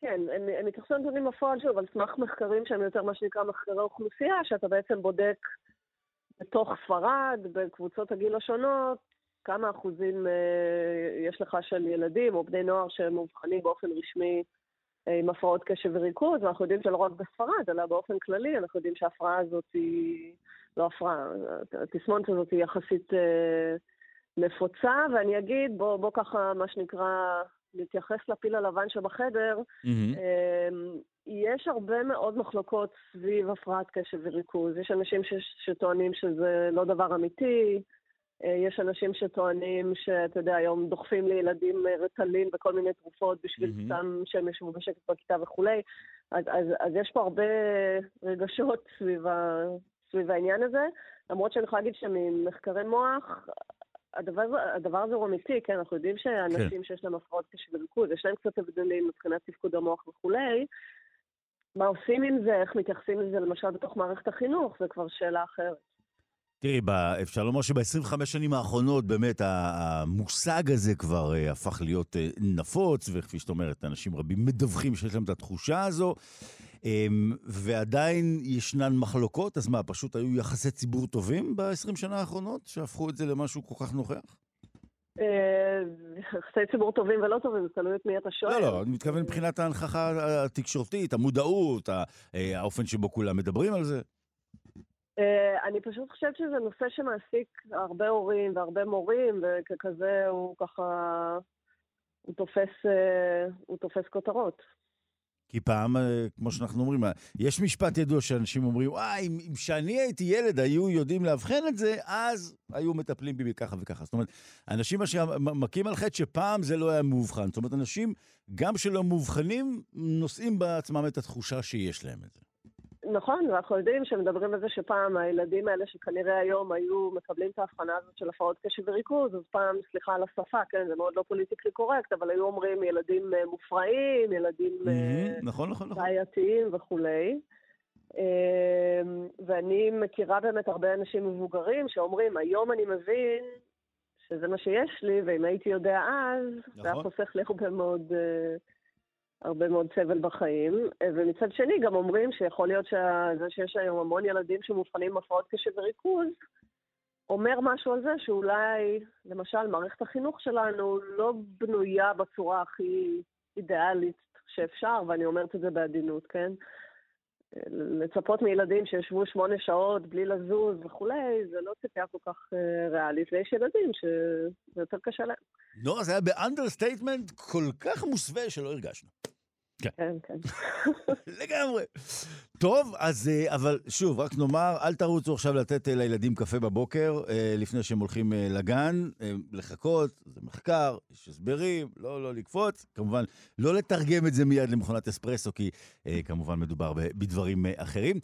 כן, הם, הם התייחסו לנתונים בפועל, שוב, על סמך מחקרים שהם יותר מה שנקרא מחקרי אוכלוסייה, שאתה בעצם בודק בתוך ספרד, בקבוצות הגיל השונות, כמה אחוזים אה, יש לך של ילדים או בני נוער שהם מאובחנים באופן רשמי עם הפרעות קשב וריכוז, ואנחנו יודעים שלא רק בספרד, אלא באופן כללי, אנחנו יודעים שההפרעה הזאת היא לא הפרעה, התסמונת הזאת היא יחסית אה, נפוצה, ואני אגיד, בוא, בוא ככה, מה שנקרא, נתייחס לפיל הלבן שבחדר, mm-hmm. אה, יש הרבה מאוד מחלוקות סביב הפרעת קשב וריכוז. יש אנשים ש, שטוענים שזה לא דבר אמיתי, יש אנשים שטוענים שאתה יודע, היום דוחפים לילדים אה, רטלין וכל מיני תרופות בשביל mm-hmm. סתם שהם ישבו בשקט בכיתה וכולי. אז, אז, אז יש פה הרבה רגשות סביב, ה, סביב העניין הזה, למרות שאני יכולה להגיד שממחקרי מוח, הדבר, הדבר הזה הוא אמיתי, כן, אנחנו יודעים שאנשים כן. שיש להם הפרעות קשב וריכוז, יש להם קצת הבדלים מבחינת תפקוד המוח וכולי. מה עושים עם זה, איך מתייחסים לזה למשל בתוך מערכת החינוך, זה כבר שאלה אחרת. תראי, אפשר לומר שב-25 שנים האחרונות באמת המושג הזה כבר uh, הפך להיות uh, נפוץ, וכפי שאת אומרת, אנשים רבים מדווחים שיש להם את התחושה הזו, um, ועדיין ישנן מחלוקות, אז מה, פשוט היו יחסי ציבור טובים ב-20 שנה האחרונות, שהפכו את זה למשהו כל כך נוכח? אה, יחסי ציבור טובים ולא טובים, זה תלוי את מי אתה שואל. לא, לא, אני מתכוון מבחינת ההנכחה התקשורתית, המודעות, האופן שבו כולם מדברים על זה. אה, אני פשוט חושבת שזה נושא שמעסיק הרבה הורים והרבה מורים, וככזה הוא ככה, הוא תופס, אה, הוא תופס כותרות. כי פעם, אה, כמו שאנחנו אומרים, יש משפט ידוע שאנשים אומרים, וואי, אם, אם שאני הייתי ילד היו יודעים לאבחן את זה, אז היו מטפלים בי ככה וככה. זאת אומרת, אנשים מכים על חטא שפעם זה לא היה מאובחן. זאת אומרת, אנשים, גם שלא מאובחנים, נושאים בעצמם את התחושה שיש להם את זה. נכון, ואנחנו יודעים שמדברים על זה שפעם הילדים האלה שכנראה היום היו מקבלים את ההבחנה הזאת של הפרעות קשב וריכוז, אז פעם, סליחה על השפה, כן, זה מאוד לא פוליטיקלי קורקט, אבל היו אומרים ילדים אה, מופרעים, ילדים mm-hmm, נכון, נכון, נכון. בעייתיים וכולי. אמ, ואני מכירה באמת הרבה אנשים מבוגרים שאומרים, היום אני מבין שזה מה שיש לי, ואם הייתי יודע אז, נכון. זה היה חוסך לי הרבה מאוד... Uh, הרבה מאוד סבל בחיים, ומצד שני גם אומרים שיכול להיות שזה שיש היום המון ילדים שמאובחנים עם הפרעות קשב וריכוז, אומר משהו על זה שאולי, למשל, מערכת החינוך שלנו לא בנויה בצורה הכי אידיאלית שאפשר, ואני אומרת את זה בעדינות, כן? לצפות מילדים שישבו שמונה שעות בלי לזוז וכולי, זה לא ציפייה כל כך אה, ריאלית, ויש ילדים שזה יותר קשה להם. לא, זה היה ב understatement כל כך מוסווה שלא הרגשנו. כן, כן. כן. לגמרי. טוב, אז, אה, אבל שוב, רק נאמר, אל תרוצו עכשיו לתת אה, לילדים קפה בבוקר, אה, לפני שהם הולכים לגן, לחכות, זה מחקר, יש הסברים, לא, לא לקפוץ. כמובן, לא לתרגם את זה מיד למכונת אספרסו, כי כמובן מדובר בדברים אחרים.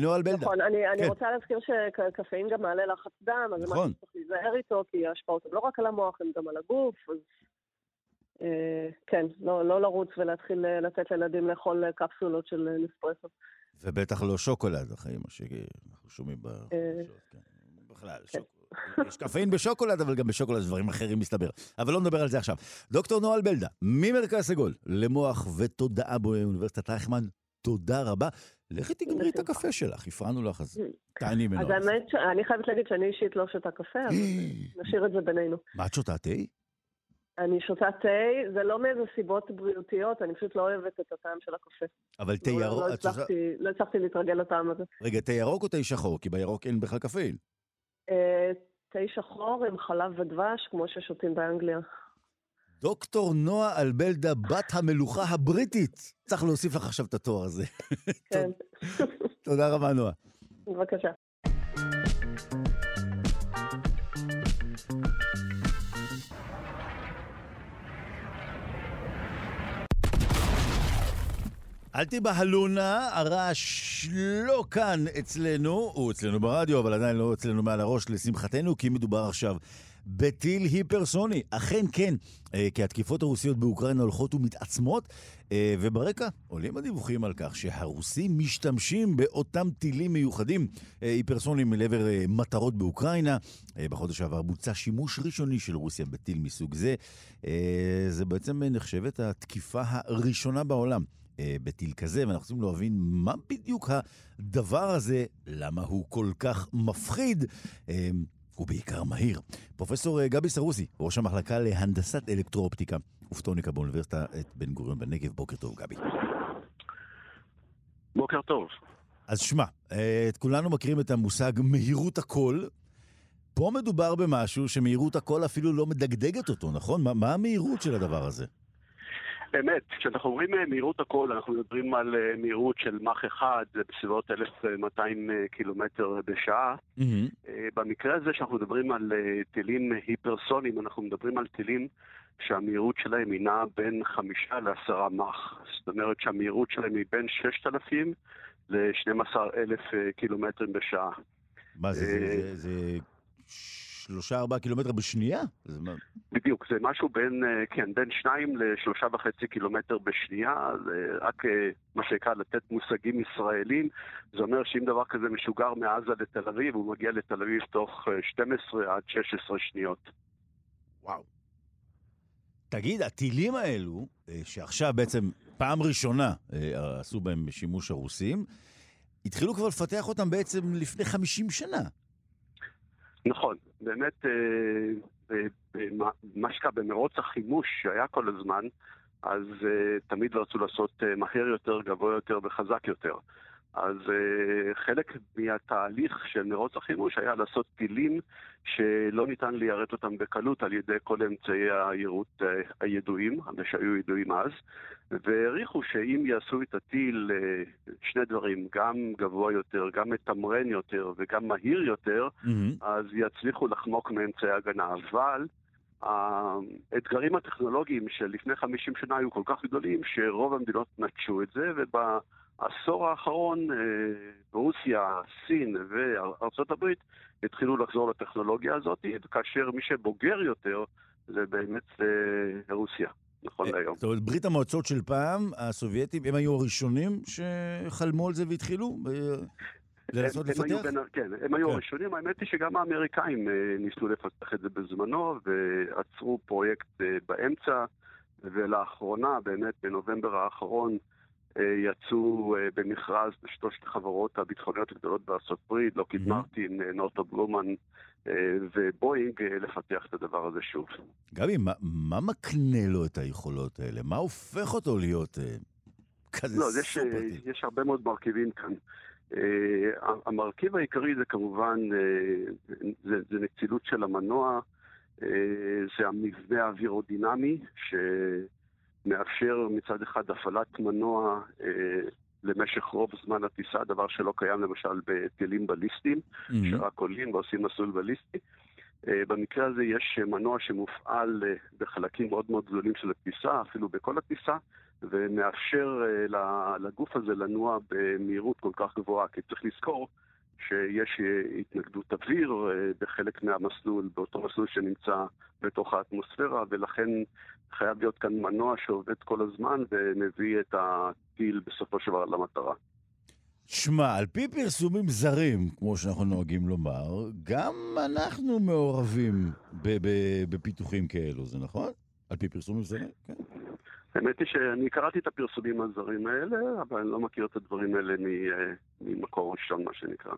נועה בלדה. נכון, אני, כן. אני רוצה להזכיר שקפאין גם מעלה לחץ דם, אז נכון. זה משהו שצריך להיזהר איתו, כי ההשפעות הן לא רק על המוח, הן גם על הגוף, אז כן, לא, לא לרוץ ולהתחיל אה, לתת לילדים לאכול אה, קפסולות של נספרסו. ובטח לא שוקולד, אחרי מה שאנחנו שומעים בחדשות, כן. בכלל, כן. יש קפאין בשוקולד, אבל גם בשוקולד דברים אחרים מסתבר. אבל לא נדבר על זה עכשיו. דוקטור נואל בלדה, ממרכז סגול למוח ותודעה באוניברסיטת רייכמן, תודה רבה. לכי תגמרי את הקפה שלך, הפרענו לך, אז תעני ממנו. אז האמת, אני חייבת להגיד שאני אישית לא שותה קפה, אבל נשאיר את זה בינינו. מה את שותה, תה? אני שותה תה, זה לא מאיזה סיבות בריאותיות, אני פשוט לא אוהבת את הטעם של הקפה. אבל תה לא, ירוק... לא, הצלחתי, לא הצלחתי להתרגל לטעם הזה. רגע, תה ירוק או תה שחור? כי בירוק אין בכלל קפאין. אה, תה שחור עם חלב ודבש, כמו ששותים באנגליה. דוקטור נועה אלבלדה, בת המלוכה הבריטית. צריך להוסיף לך עכשיו את התואר הזה. כן. תודה רבה, נועה. בבקשה. אל תיבהלו נא, הרעש לא כאן אצלנו, הוא אצלנו ברדיו, אבל עדיין לא אצלנו מעל הראש, לשמחתנו, כי מדובר עכשיו בטיל היפרסוני. אכן כן, אה, כי התקיפות הרוסיות באוקראינה הולכות ומתעצמות, אה, וברקע עולים הדיווחים על כך שהרוסים משתמשים באותם טילים מיוחדים, אה, היפרסונים לעבר מטרות באוקראינה. בחודש שעבר בוצע שימוש ראשוני של רוסיה בטיל מסוג זה. זה בעצם נחשבת התקיפה הראשונה בעולם. בטיל כזה, ואנחנו רוצים להבין מה בדיוק הדבר הזה, למה הוא כל כך מפחיד. ובעיקר מהיר. פרופסור אה, גבי סרוסי, ראש המחלקה להנדסת אלקטרואופטיקה ופטוניקה באוניברסיטת בן גוריון בנגב. בוקר טוב, גבי. בוקר טוב. אז שמע, אה, את כולנו מכירים את המושג מהירות הקול. פה מדובר במשהו שמהירות הקול אפילו לא מדגדגת אותו, נכון? מה, מה המהירות של הדבר הזה? אמת, כשאנחנו אומרים אה, מהירות הכל, אנחנו מדברים על אה, מהירות של מח אחד, זה בסביבות 1200 אה, קילומטר בשעה. Mm-hmm. במקרה הזה שאנחנו מדברים על טילים היפרסונים, אנחנו מדברים על טילים שהמהירות שלהם היא נעה בין חמישה לעשרה מח. זאת אומרת שהמהירות שלהם היא בין 6,000 ל-12,000 קילומטרים בשעה. מה זה, זה, זה, זה שלושה ארבעה קילומטר בשנייה? בדיוק, זה משהו בין, אה, כן, בין שניים לשלושה וחצי קילומטר בשנייה, זה רק אה, מה שנקרא לתת מושגים ישראלים, זה אומר שאם דבר כזה משוגר מעזה לתל אביב, הוא מגיע לתל אביב תוך 12 אה, עד 16 שניות. וואו. תגיד, הטילים האלו, שעכשיו בעצם פעם ראשונה עשו בהם שימוש הרוסים, התחילו כבר לפתח אותם בעצם לפני 50 שנה. נכון, באמת אה, מה שקרה במרוץ החימוש שהיה כל הזמן, אז אה, תמיד רצו לעשות אה, מהר יותר, גבוה יותר וחזק יותר. אז uh, חלק מהתהליך של מרוץ החימוש היה לעשות טילים שלא ניתן ליירט אותם בקלות על ידי כל אמצעי היירוט uh, הידועים, שהיו ידועים אז, והעריכו שאם יעשו את הטיל uh, שני דברים, גם גבוה יותר, גם מתמרן יותר וגם מהיר יותר, mm-hmm. אז יצליחו לחמוק מאמצעי הגנה. אבל האתגרים הטכנולוגיים של לפני 50 שנה היו כל כך גדולים, שרוב המדינות נטשו את זה, וב... העשור האחרון, אה, רוסיה, סין וארצות הברית התחילו לחזור לטכנולוגיה הזאת, כאשר מי שבוגר יותר זה באמת אה, רוסיה. נכון אה, להיום. זאת אומרת, ברית המועצות של פעם, הסובייטים, הם היו הראשונים שחלמו על זה והתחילו לנסות לפתח? כן, הם היו כן. הראשונים. האמת היא שגם האמריקאים ניסו לפתח את זה בזמנו, ועצרו פרויקט באמצע, ולאחרונה, באמת, בנובמבר האחרון, יצאו אה, במכרז לשלושת החברות הביטחוניות הגדולות בארצות ברית, לוקיד מרטין, אה, נורטו בלומן ובואינג, לפתח את הדבר הזה שוב. גבי, מה, מה מקנה לו את היכולות האלה? מה הופך אותו להיות כזה לא, יש, יש הרבה מאוד מרכיבים כאן. Uh, המרכיב העיקרי זה כמובן, uh, זה, זה נצילות של המנוע, uh, זה המבנה האווירודינמי, ש... מאפשר מצד אחד הפעלת מנוע אה, למשך רוב זמן הטיסה, דבר שלא קיים למשל בטילים בליסטיים, mm-hmm. שרק עולים ועושים מסלול בליסטי. אה, במקרה הזה יש מנוע שמופעל אה, בחלקים מאוד מאוד גדולים של הטיסה, אפילו בכל הטיסה, ומאפשר אה, לגוף הזה לנוע במהירות כל כך גבוהה, כי צריך לזכור שיש אה, התנגדות אוויר אה, בחלק מהמסלול, באותו מסלול שנמצא בתוך האטמוספירה, ולכן חייב להיות כאן מנוע שעובד כל הזמן ומביא את הטיל בסופו של דבר למטרה. שמע, על פי פרסומים זרים, כמו שאנחנו נוהגים לומר, גם אנחנו מעורבים בפיתוחים כאלו, זה נכון? על פי פרסומים זרים, כן. האמת היא שאני קראתי את הפרסומים הזרים האלה, אבל אני לא מכיר את הדברים האלה אה, ממקור ראשון, מה שנקרא.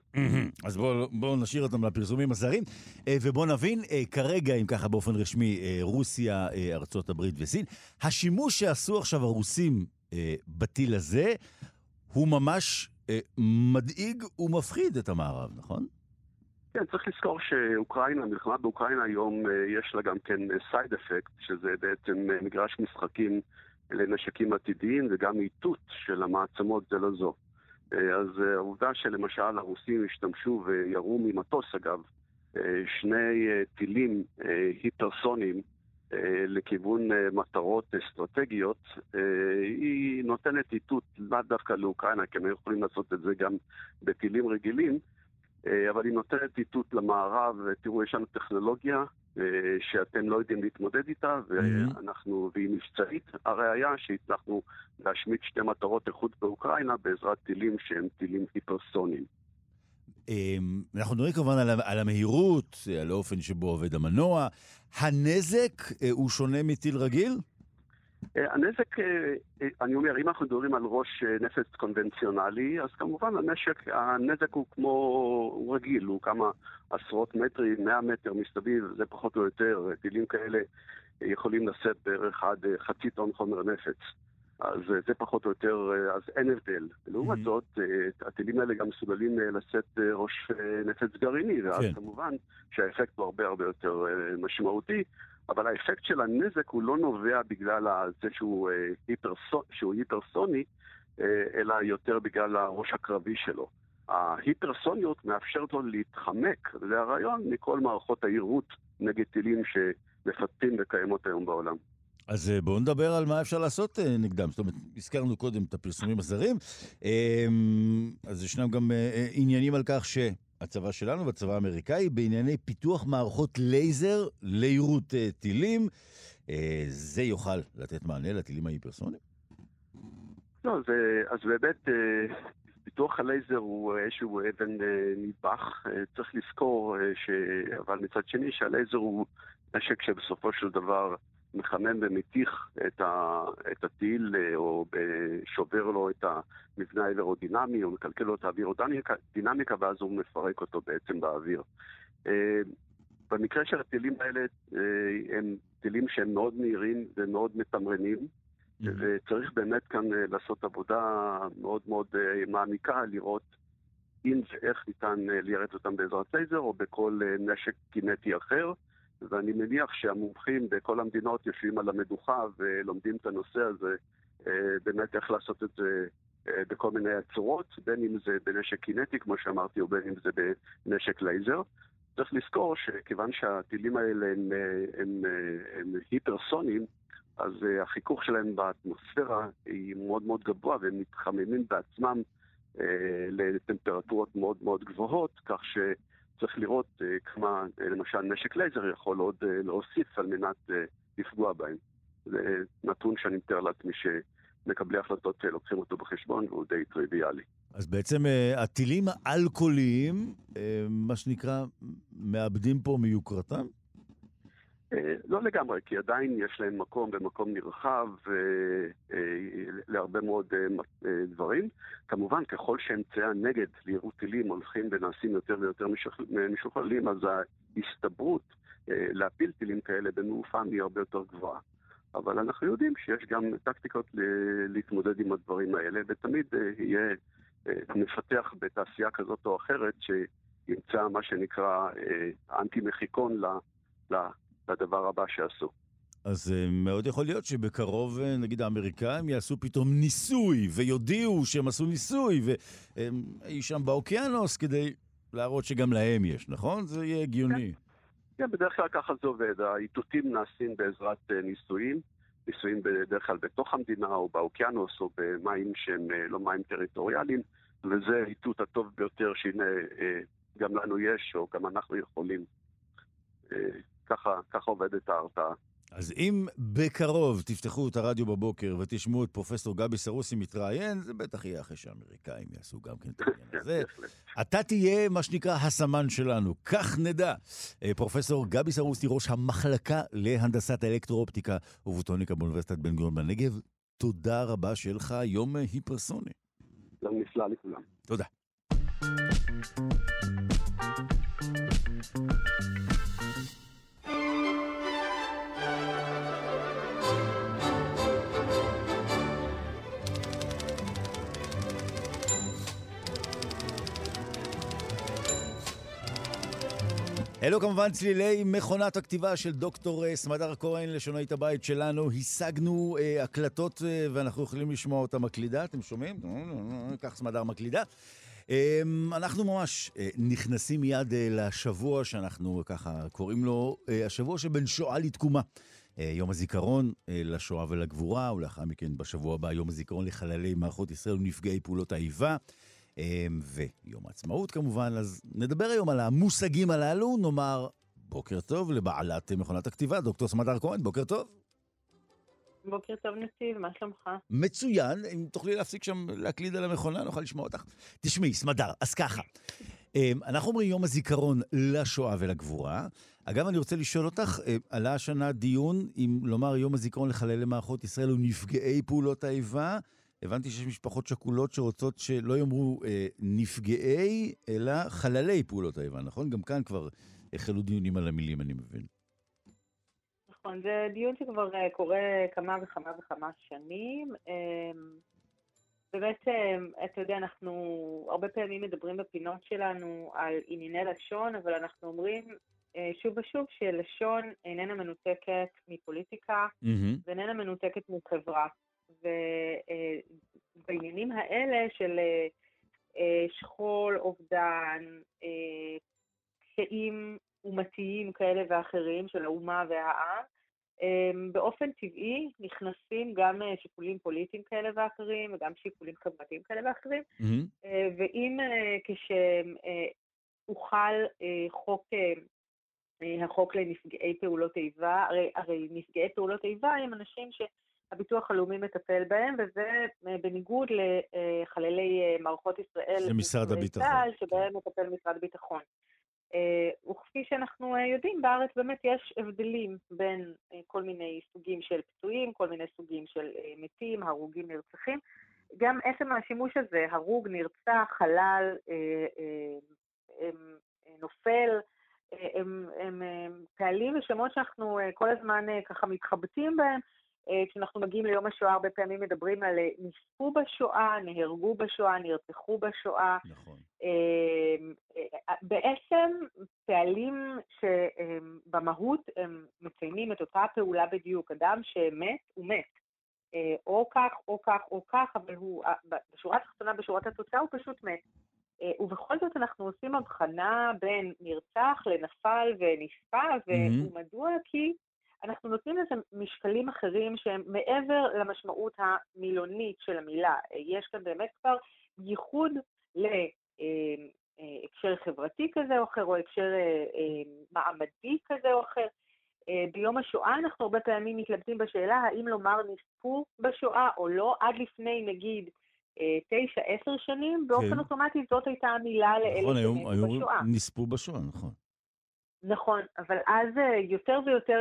אז בואו בוא נשאיר אותם לפרסומים הזרים, אה, ובואו נבין אה, כרגע, אם ככה באופן רשמי, רוסיה, ארצות הברית וסין, השימוש שעשו עכשיו הרוסים בטיל הזה, הוא ממש מדאיג ומפחיד את המערב, נכון? כן, צריך לזכור שאוקראינה, המלחמה באוקראינה היום יש לה גם כן סייד אפקט, שזה בעצם מגרש משחקים לנשקים עתידיים וגם איתות של המעצמות זה לזו. אז העובדה שלמשל הרוסים השתמשו וירו ממטוס אגב שני טילים היפרסוניים לכיוון מטרות אסטרטגיות, היא נותנת איתות לאו דווקא לאוקראינה, כי הם יכולים לעשות את זה גם בטילים רגילים, אבל היא נותנת איתות למערב, תראו, יש לנו טכנולוגיה שאתם לא יודעים להתמודד איתה, ואנחנו, והיא מבצעית. הראיה שהצלחנו להשמיד שתי מטרות איכות באוקראינה בעזרת טילים שהם טילים היפרסוניים. אמ, אנחנו מדברים כמובן על, על המהירות, על האופן שבו עובד המנוע. הנזק אה, הוא שונה מטיל רגיל? אה, הנזק, אה, אני אומר, אם אנחנו מדברים על ראש נפץ קונבנציונלי, אז כמובן הנשק, הנזק הוא כמו, הוא רגיל, הוא כמה עשרות מטרים, מאה מטר מסביב, זה פחות או יותר, טילים כאלה יכולים לשאת בערך עד חצי טון חומר נפץ. אז אה, זה פחות או יותר, אה, אז אין הבדל. לעומת mm-hmm. זאת, אה, הטילים האלה גם מסוגלים לשאת ראש נפץ גרעיני, ואז כן. כמובן שהאפקט הוא הרבה הרבה יותר משמעותי, אבל האפקט של הנזק הוא לא נובע בגלל זה שהוא, היפרסוני, שהוא היפרסוני, אלא יותר בגלל הראש הקרבי שלו. ההיפרסוניות מאפשרת לו להתחמק, זה הרעיון מכל מערכות העירות נגד טילים שמפתים וקיימות היום בעולם. אז אה, בואו נדבר על מה אפשר לעשות אה, נגדם. זאת אומרת, הזכרנו קודם את הפרסומים הזרים, אמ, אז ישנם גם אה, עניינים על כך שהצבא שלנו והצבא האמריקאי בענייני פיתוח מערכות לייזר לעירות טילים. זה יוכל לתת מענה לטילים ההיפרסוניים? לא, זה, אז באמת, פיתוח הלייזר הוא איזשהו אבן נדבך. צריך לזכור, ש... אבל מצד שני, שהלייזר הוא נשק שבסופו של דבר מחמם ומתיך את, ה, את הטיל, אה, או שובר לו את המבנה האווירודינמי, או מקלקל לו את האווירודינמיקה, ואז הוא מפרק אותו בעצם באוויר. אה, במקרה של הטילים האלה, אה, הם טילים שהם מאוד מהירים ומאוד מתמרנים, mm-hmm. וצריך באמת כאן לעשות עבודה מאוד מאוד מעמיקה, לראות אם ואיך ניתן ליירט אותם בעזרת לייזר או בכל נשק קינטי אחר. ואני מניח שהמומחים בכל המדינות יושבים על המדוכה ולומדים את הנושא הזה, אה, באמת איך לעשות את זה אה, בכל מיני צורות, בין אם זה בנשק קינטי, כמו שאמרתי, או בין אם זה בנשק לייזר. צריך לזכור שכיוון שהטילים האלה הם, אה, הם, הם היפרסונים, אז החיכוך שלהם באטמוספירה היא מאוד מאוד גבוה, והם מתחממים בעצמם לטמפרטורות מאוד מאוד גבוהות, כך ש... צריך לראות אה, כמה, אה, למשל, נשק לייזר יכול עוד אה, להוסיף על מנת לפגוע בהם. זה נתון שאני מתאר לעצמי שמקבלי החלטות לוקחים אותו בחשבון והוא די טריוויאלי. אז בעצם הטילים האלכוהוליים, מה שנקרא, מאבדים פה מיוקרתם? אה, לא לגמרי, כי עדיין יש להם מקום במקום נרחב אה, אה, להרבה מאוד דברים. כמובן, ככל שאמצעי הנגד לירות טילים הולכים ונעשים יותר ויותר משוכללים, אז ההסתברות להפיל טילים כאלה במעופם היא הרבה יותר גבוהה. אבל אנחנו יודעים שיש גם טקטיקות להתמודד עם הדברים האלה, ותמיד יהיה מפתח בתעשייה כזאת או אחרת שימצא מה שנקרא אנטי-מחיקון לדבר הבא שעשו. אז uh, מאוד יכול להיות שבקרוב, uh, נגיד האמריקאים יעשו פתאום ניסוי, ויודיעו שהם עשו ניסוי, ואי שם באוקיינוס, כדי להראות שגם להם יש, נכון? זה יהיה הגיוני. כן, בדרך כלל ככה זה עובד. האיתותים נעשים בעזרת uh, ניסויים, ניסויים בדרך כלל בתוך המדינה, או באוקיינוס, או במים שהם לא מים טריטוריאליים, וזה האיתות הטוב ביותר שהנה גם לנו יש, או גם אנחנו יכולים. ככה, ככה עובדת ההרתעה. אז אם בקרוב תפתחו את הרדיו בבוקר ותשמעו את פרופסור גבי סרוסי מתראיין, זה בטח יהיה אחרי שהאמריקאים יעשו גם כן את העניין הזה. אתה תהיה, מה שנקרא, הסמן שלנו, כך נדע. אה, פרופסור גבי סרוסי, ראש המחלקה להנדסת האלקטרואופטיקה ובוטוניקה באוניברסיטת בן גוריון בנגב, תודה רבה שיהיה לך יום היפרסוני. יום נפלא לכולם. תודה. אלו כמובן צלילי מכונת הכתיבה של דוקטור אה, סמדר כהן, לשונאית הבית שלנו. השגנו אה, הקלטות אה, ואנחנו יכולים לשמוע אותה מקלידה, אתם שומעים? כך סמדר מקלידה. אה, אנחנו ממש אה, נכנסים מיד אה, לשבוע שאנחנו ככה קוראים לו, השבוע שבין שואה לתקומה. יום הזיכרון אה, לשואה ולגבורה, ולאחר מכן בשבוע הבא יום הזיכרון לחללי מערכות ישראל ונפגעי פעולות האיבה. ויום העצמאות כמובן, אז נדבר היום על המושגים הללו, נאמר בוקר טוב לבעלת מכונת הכתיבה, דוקטור סמדר כהן, בוקר טוב. בוקר טוב נציב, מה שלומך? מצוין, אם תוכלי להפסיק שם להקליד על המכונה, נוכל לשמוע אותך. תשמעי, סמדר, אז ככה. אמ, אנחנו אומרים יום הזיכרון לשואה ולגבורה. אגב, אני רוצה לשאול אותך, אמ, עלה השנה דיון אם לומר יום הזיכרון לחללי מערכות ישראל ונפגעי פעולות האיבה. הבנתי שיש משפחות שכולות שרוצות שלא יאמרו אה, נפגעי, אלא חללי פעולות האיבה, נכון? גם כאן כבר החלו דיונים על המילים, אני מבין. נכון, זה דיון שכבר אה, קורה כמה וכמה וכמה שנים. אמ, באמת, אמ, אתה יודע, אנחנו הרבה פעמים מדברים בפינות שלנו על ענייני לשון, אבל אנחנו אומרים אה, שוב ושוב שלשון איננה מנותקת מפוליטיקה mm-hmm. ואיננה מנותקת מחברה. ובעניינים אה, האלה של שכול, אובדן, קשיים אומתיים כאלה ואחרים של האומה והעם, באופן טבעי נכנסים גם אה, שיקולים פוליטיים כאלה ואחרים וגם שיקולים חברתיים כאלה ואחרים, mm-hmm. ואם אה, כשהוחל חוק, החוק לנפגעי פעולות איבה, הרי, הרי נפגעי פעולות איבה הם אנשים שהביטוח הלאומי מטפל בהם, וזה בניגוד לחללי מערכות ישראל, זה משרד הביטחון, שבהם מטפל משרד הביטחון. אה, וכפי שאנחנו אה, יודעים, בארץ באמת יש הבדלים בין אה, כל מיני סוגים של פצועים, כל מיני סוגים של מתים, הרוגים, נרצחים. גם עצם השימוש הזה, הרוג, נרצח, חלל, נופל, הם, הם, הם פעלים ושמות שאנחנו כל הזמן ככה מתחבטים בהם. כשאנחנו מגיעים ליום השואה, הרבה פעמים מדברים על נספו בשואה, נהרגו בשואה, נרצחו בשואה. נכון. אמ, אה, בעצם פעלים שבמהות הם מציינים את אותה פעולה בדיוק. אדם שמת, הוא מת. אה, או כך, או כך, או כך, אבל הוא, בשורה התחתונה, בשורת התוצאה, הוא פשוט מת. אה, ובכל זאת אנחנו עושים הבחנה בין נרצח לנפל ונספה, ומדוע? כי אנחנו נותנים לזה משקלים אחרים שהם מעבר למשמעות המילונית של המילה. יש כאן באמת כבר ייחוד אה, אה, הקשר חברתי כזה או אחר, או הקשר אה, מעמדי כזה או אחר. ביום השואה אנחנו הרבה פעמים מתלבטים בשאלה האם לומר נספו בשואה או לא, עד לפני נגיד תשע, עשר שנים, באופן כן. אוטומטי זאת הייתה המילה לאלה נכון, שמתו בשואה. נכון, נספו בשואה, נכון. נכון, אבל אז יותר ויותר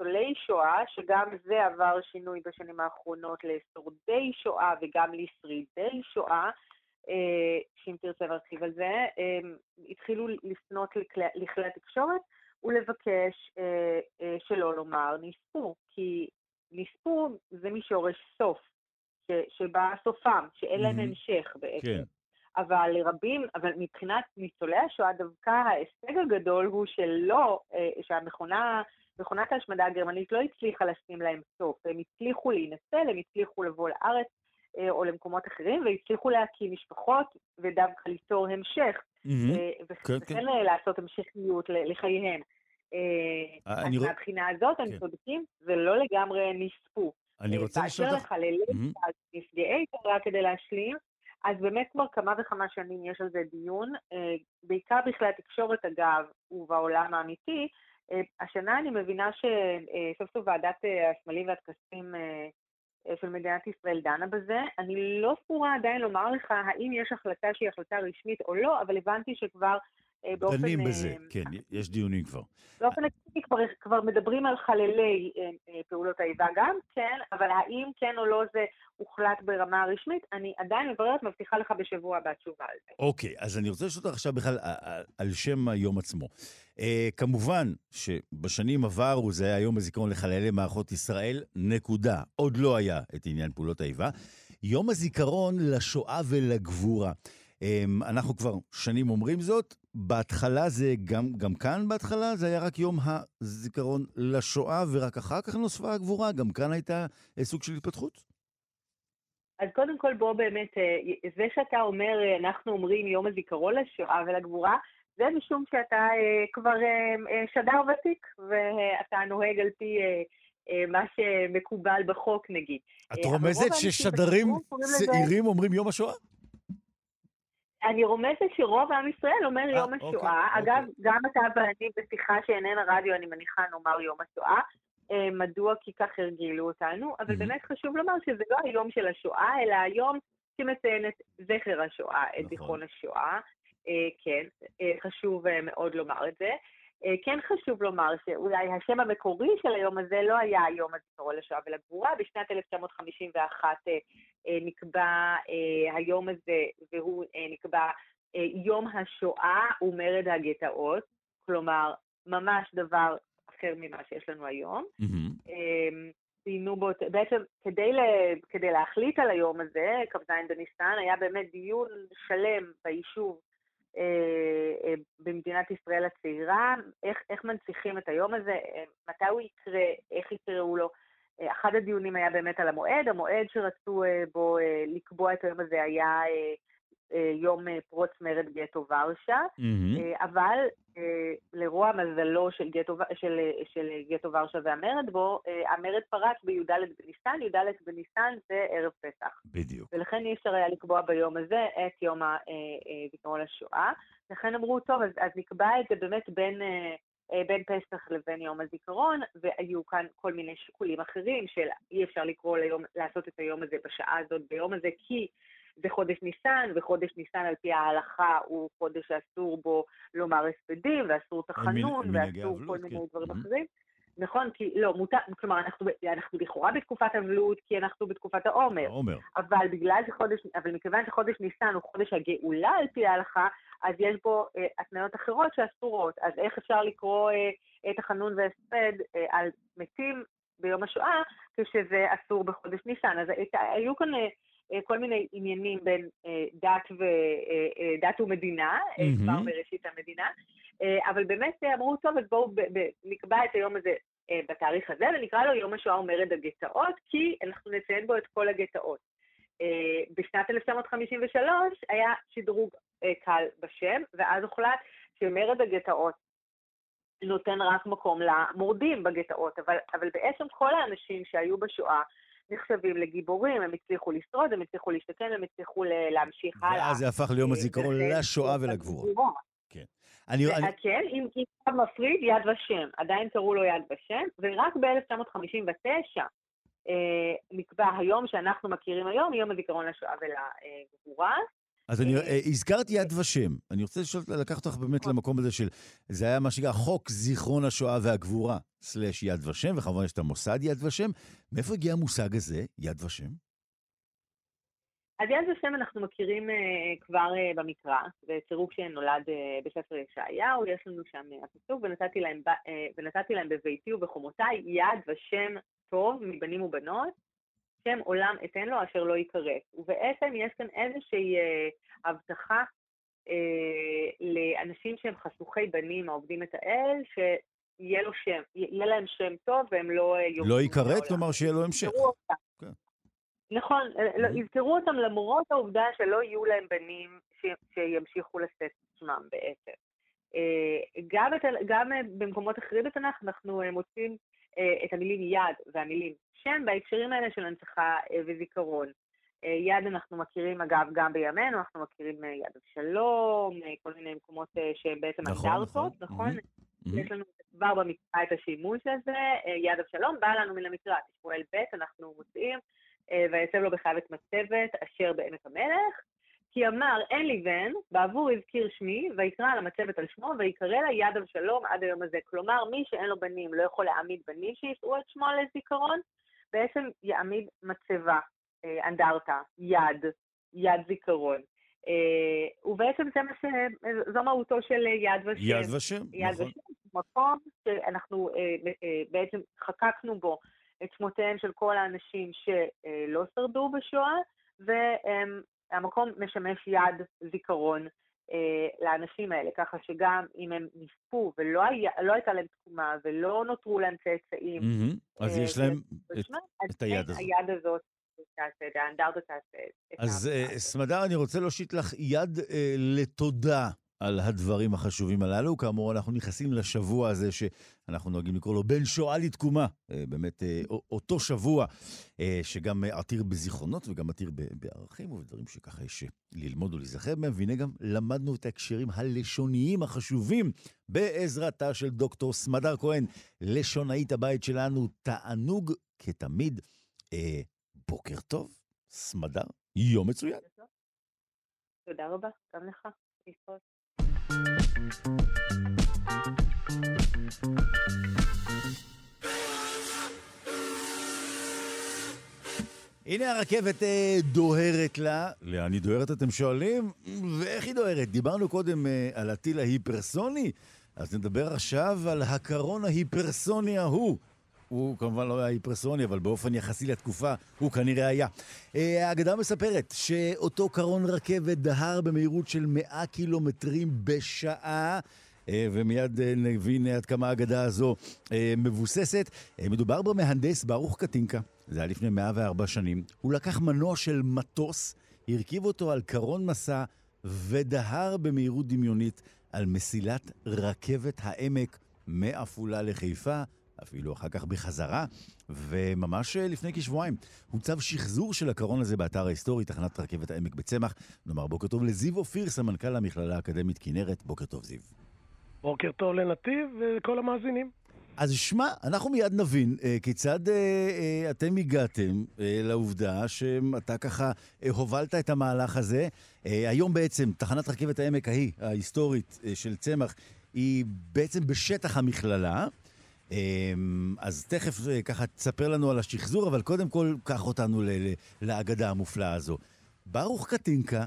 ניצולי שואה, שגם זה עבר שינוי בשנים האחרונות לשורדי שואה וגם לשרידי שואה, אה, שאם תרצה להרחיב על זה, אה, התחילו לפנות לכלי התקשורת ולבקש אה, שלא לומר נספו, כי נספו זה משורש סוף, שבא סופם, שאין להם המשך בעצם. כן. אבל לרבים, אבל מבחינת ניצולי השואה, דווקא ההישג הגדול הוא שלא, שהמכונה, מכונת ההשמדה הגרמנית לא הצליחה לשים להם סוף. הם הצליחו להינצל, הם הצליחו לבוא לארץ, אה, או למקומות אחרים, והצליחו להקים משפחות ודווקא ליצור המשך, mm-hmm. וכן כן. לעשות המשכיות לחייהם. אז מהבחינה הזאת, הם צודקים, ולא לגמרי נספו. אני רוצה לשאול אותך... באשר לחללי נפגעי, רק כדי להשלים, אז באמת כבר כמה וכמה שנים יש על זה דיון, בעיקר בכלי התקשורת אגב, ובעולם האמיתי. השנה אני מבינה שסוף סוף ועדת הסמלים והטקסים אה, של מדינת ישראל דנה בזה. אני לא סבורה עדיין לומר לך האם יש החלטה שהיא החלטה רשמית או לא, אבל הבנתי שכבר אה, באופן... דנים בזה, אה, כן, יש דיונים כבר. באופן עקרוני כבר, כבר מדברים על חללי פעולות האיבה גם, כן, אבל האם כן או לא זה הוחלט ברמה הרשמית, אני עדיין מבררת, מבטיחה לך בשבוע הבא תשובה על זה. אוקיי, אז אני רוצה לשאול אותך עכשיו בכלל על שם היום עצמו. אה, כמובן שבשנים עברו זה היה יום הזיכרון לחללי מערכות ישראל, נקודה. עוד לא היה את עניין פעולות האיבה. יום הזיכרון לשואה ולגבורה. אה, אנחנו כבר שנים אומרים זאת, בהתחלה זה, גם, גם כאן בהתחלה זה היה רק יום הזיכרון לשואה, ורק אחר כך נוספה הגבורה, גם כאן הייתה סוג של התפתחות? אז קודם כל בוא באמת, אה, זה שאתה אומר, אה, אנחנו אומרים יום הזיכרון לשואה ולגבורה, זה משום שאתה אה, כבר שדר ותיק, ואתה נוהג על פי מה שמקובל בחוק נגיד. את רומזת ששדרים צעירים אומרים יום השואה? אני רומזת שרוב עם ישראל אומר 아, יום אוקיי, השואה. אוקיי, אגב. גם אתה ואני בשיחה שאיננה רדיו, אני מניחה, נאמר יום השואה. אה, מדוע? כי כך הרגילו אותנו, אבל. באמת חשוב לומר שזה לא היום של השואה, אלא היום שמציין את זכר השואה, את נכון. זיכרון השואה. אה, כן, אה, חשוב מאוד לומר את זה. כן חשוב לומר שאולי השם המקורי של היום הזה לא היה יום הזיכרון לשואה ולגבורה, בשנת 1951 נקבע היום הזה, והוא נקבא יום השואה ומרד הגטאות, כלומר, ממש דבר אחר ממה שיש לנו היום. ציינו בו, בעצם כדי, לה, כדי להחליט על היום הזה, כ"ז בניסן, היה באמת דיון שלם ביישוב אה, אה, במדינת ישראל הצעירה, איך, איך מנציחים את היום הזה, אה, מתי הוא יקרה, איך יקראו לו. אה, אחד הדיונים היה באמת על המועד, המועד שרצו אה, בו אה, לקבוע את היום הזה היה אה, אה, יום אה, פרוץ מרד גטו ורשה, mm-hmm. אבל לרוע מזלו של גטו, של, של גטו ורשה והמרד בו, המרד פרץ בי"ד בניסן, י"ד בניסן זה ערב פסח. בדיוק. ולכן אי אפשר היה לקבוע ביום הזה את יום הזיכרון לשואה. לכן אמרו, טוב, אז, אז נקבע את זה באמת בין... בין פסח לבין יום הזיכרון, והיו כאן כל מיני שיקולים אחרים של אי אפשר לקרוא ליום, לעשות את היום הזה בשעה הזאת ביום הזה, כי זה חודש ניסן, וחודש ניסן על פי ההלכה הוא חודש שאסור בו לומר הספדים, ואסור תחנון, ואסור כל מיני כן. דברים אחרים. נכון, כי לא, מותר, כלומר, אנחנו, אנחנו לכאורה בתקופת אבלות, כי אנחנו בתקופת העומר. העומר. אבל בגלל שחודש, אבל מכיוון שחודש ניסן הוא חודש הגאולה על פי ההלכה, אז יש בו אה, התניות אחרות שאסורות. אז איך אפשר לקרוא אה, את החנון והספד אה, על מתים ביום השואה, כשזה אסור בחודש ניסן? אז היו כאן... אה, כל מיני עניינים בין אה, דת, ו, אה, דת ומדינה, mm-hmm. כבר בראשית המדינה, אבל באמת אמרו, טוב, אז בואו נקבע את היום הזה בתאריך הזה, ונקרא לו יום השואה ומרד הגטאות, כי אנחנו נציין בו את כל הגטאות. בשנת 1953 היה שדרוג קל בשם, ואז הוחלט שמרד הגטאות נותן רק מקום למורדים בגטאות, אבל, אבל בעצם כל האנשים שהיו בשואה נחשבים לגיבורים, הם הצליחו לשרוד, הם הצליחו להשתקם, הם הצליחו להמשיך הלאה. ואז זה הפך ליום הזיכרון לשואה ולגבורה. כן. אני, אני... כן, עם קו מפריד, יד ושם. עדיין קראו לו יד ושם, ורק ב-1959 אה, נקבע היום שאנחנו מכירים היום, יום הזיכרון לשואה ולגבורה. אז אני אה, הזכרתי יד ושם. אני רוצה לשאול, לקחת אותך באמת נכון. למקום הזה של, זה היה מה שנקרא חוק זיכרון השואה והגבורה, סלש יד ושם, וכמובן יש את המוסד יד ושם. מאיפה הגיע המושג הזה, יד ושם? אז יד ושם אנחנו מכירים uh, כבר uh, במקרא, בצירוף שנולד uh, בספר ישעיהו, יש לנו שם הפסוק, ונתתי להם, ונתתי להם בביתי ובחומותיי יד ושם טוב מבנים ובנות, שם עולם אתן לו אשר לא ייכרת. ובעצם יש כאן איזושהי אה, הבטחה אה, לאנשים שהם חשוכי בנים העובדים את האל, שיהיה לו שם, יהיה להם שם טוב והם לא אה, יאמרו. לא ייכרת, כלומר שיהיה לו המשך. כן. נכון, לא, יזכרו אותם למרות העובדה שלא יהיו להם בנים ש, שימשיכו לשאת שמם בעצם. אה, גם, את, גם במקומות אחרים בתנ"ך אנחנו מוצאים את המילים יד והמילים שם בהקשרים האלה של הנצחה אה, וזיכרון. אה, יד אנחנו מכירים, אגב, גם בימינו, אנחנו מכירים אה, יד אבשלום, כל מיני מקומות שהם בעצם נכון, אנדרטות, נכון? נכון? Mm-hmm. יש לנו כבר במקרא את השימוש הזה, יד אבשלום, בא לנו מן המקרא, תשמואל ב', אנחנו מוצאים, ויצב לו בחייבת מצבת אשר בעמק המלך, כי אמר, אין לי בן, בעבור הזכיר שמי, ויקרא על המצבת על שמו, ויקרא לה יד אבשלום עד היום הזה. כלומר, מי שאין לו בנים לא יכול להעמיד בנים שיישאו את שמו לזיכרון, בעצם יעמיד מצבה, אה, אנדרטה, יד, יד זיכרון. אה, ובעצם זה מה ש... זו מהותו של יד ושם. יד ושם, יד נכון. ושם, מקום שאנחנו אה, בעצם חקקנו בו את שמותיהם של כל האנשים שלא שרדו בשואה, והמקום משמש יד זיכרון אה, לאנשים האלה, ככה שגם אם הם נספו ולא היה, לא הייתה להם תקומה ולא נותרו להם צאצאים, mm-hmm. אז אה, יש להם את, את היד הזאת. היד הזאת האנדרטה תעשה אז אה, סמדר, אני רוצה להושיט לך יד אה, לתודה על הדברים החשובים הללו. כאמור, אנחנו נכנסים לשבוע הזה שאנחנו נוהגים לקרוא לו בין שואה לתקומה. אה, באמת, אה, אותו שבוע אה, שגם עתיר בזיכרונות וגם עתיר בערכים ובדברים שככה יש ללמוד ולהיזכר מהם. והנה גם למדנו את ההקשרים הלשוניים החשובים בעזרתה של דוקטור סמדר כהן, לשונאית הבית שלנו. תענוג כתמיד. בוקר טוב, סמדר, יום מצוין. תודה רבה, גם לך. הנה הרכבת אה, דוהרת לה. לאן היא דוהרת אתם שואלים? ואיך היא דוהרת? דיברנו קודם אה, על הטיל ההיפרסוני, אז נדבר עכשיו על הקרון ההיפרסוני ההוא. הוא כמובן לא היה היפרסוני, אבל באופן יחסי לתקופה הוא כנראה היה. אה, האגדה מספרת שאותו קרון רכבת דהר במהירות של 100 קילומטרים בשעה. אה, ומיד אה, נבין עד כמה האגדה הזו מבוססת. מדובר במהנדס ברוך קטינקה, זה היה לפני 104 שנים. הוא לקח מנוע של מטוס, הרכיב אותו על קרון מסע ודהר במהירות דמיונית על מסילת רכבת העמק מעפולה לחיפה. אפילו אחר כך בחזרה, וממש אה, לפני כשבועיים הוצב שחזור של הקרון הזה באתר ההיסטורי, תחנת רכבת העמק בצמח. נאמר בוקר טוב לזיו אופיר, סמנכ"ל המכללה האקדמית כנרת. בוקר טוב, זיו. בוקר טוב לנתיב ולכל המאזינים. אז שמע, אנחנו מיד נבין אה, כיצד אה, אה, אתם הגעתם אה, לעובדה שאתה ככה אה, הובלת את המהלך הזה. אה, היום בעצם תחנת רכבת העמק ההיא, ההיסטורית אה, של צמח, היא בעצם בשטח המכללה. אמ, אז תכף אה, ככה תספר לנו על השחזור, אבל קודם כל, קח אותנו לאגדה המופלאה הזו. ברוך קטינקה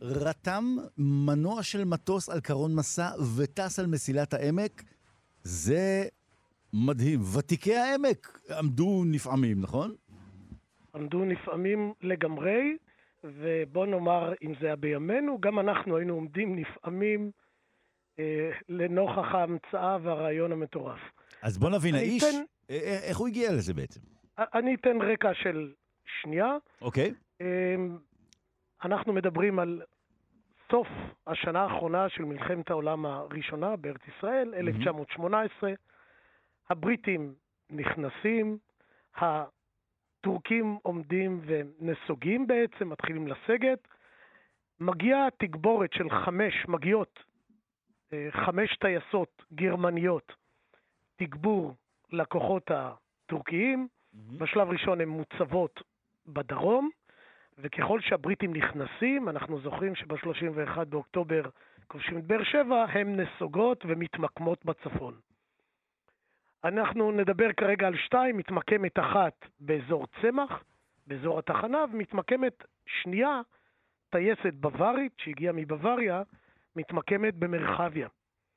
רתם מנוע של מטוס על קרון מסע וטס על מסילת העמק. זה מדהים. ותיקי העמק עמדו נפעמים, נכון? עמדו נפעמים לגמרי, ובוא נאמר, אם זה היה בימינו, גם אנחנו היינו עומדים נפעמים אה, לנוכח ההמצאה והרעיון המטורף. אז בוא נבין, האיש, אתן, אה, אה, איך הוא הגיע לזה בעצם? אני אתן רקע של שנייה. אוקיי. אמ, אנחנו מדברים על סוף השנה האחרונה של מלחמת העולם הראשונה בארץ ישראל, 1918. הבריטים נכנסים, הטורקים עומדים ונסוגים בעצם, מתחילים לסגת. מגיעה תגבורת של חמש, מגיעות אה, חמש טייסות גרמניות תגבור לכוחות הטורקיים. Mm-hmm. בשלב ראשון הן מוצבות בדרום, וככל שהבריטים נכנסים, אנחנו זוכרים שב-31 באוקטובר כובשים את באר שבע, הן נסוגות ומתמקמות בצפון. אנחנו נדבר כרגע על שתיים, מתמקמת אחת באזור צמח, באזור התחנה, ומתמקמת שנייה, טייסת בווארית שהגיעה מבוואריה, מתמקמת במרחביה.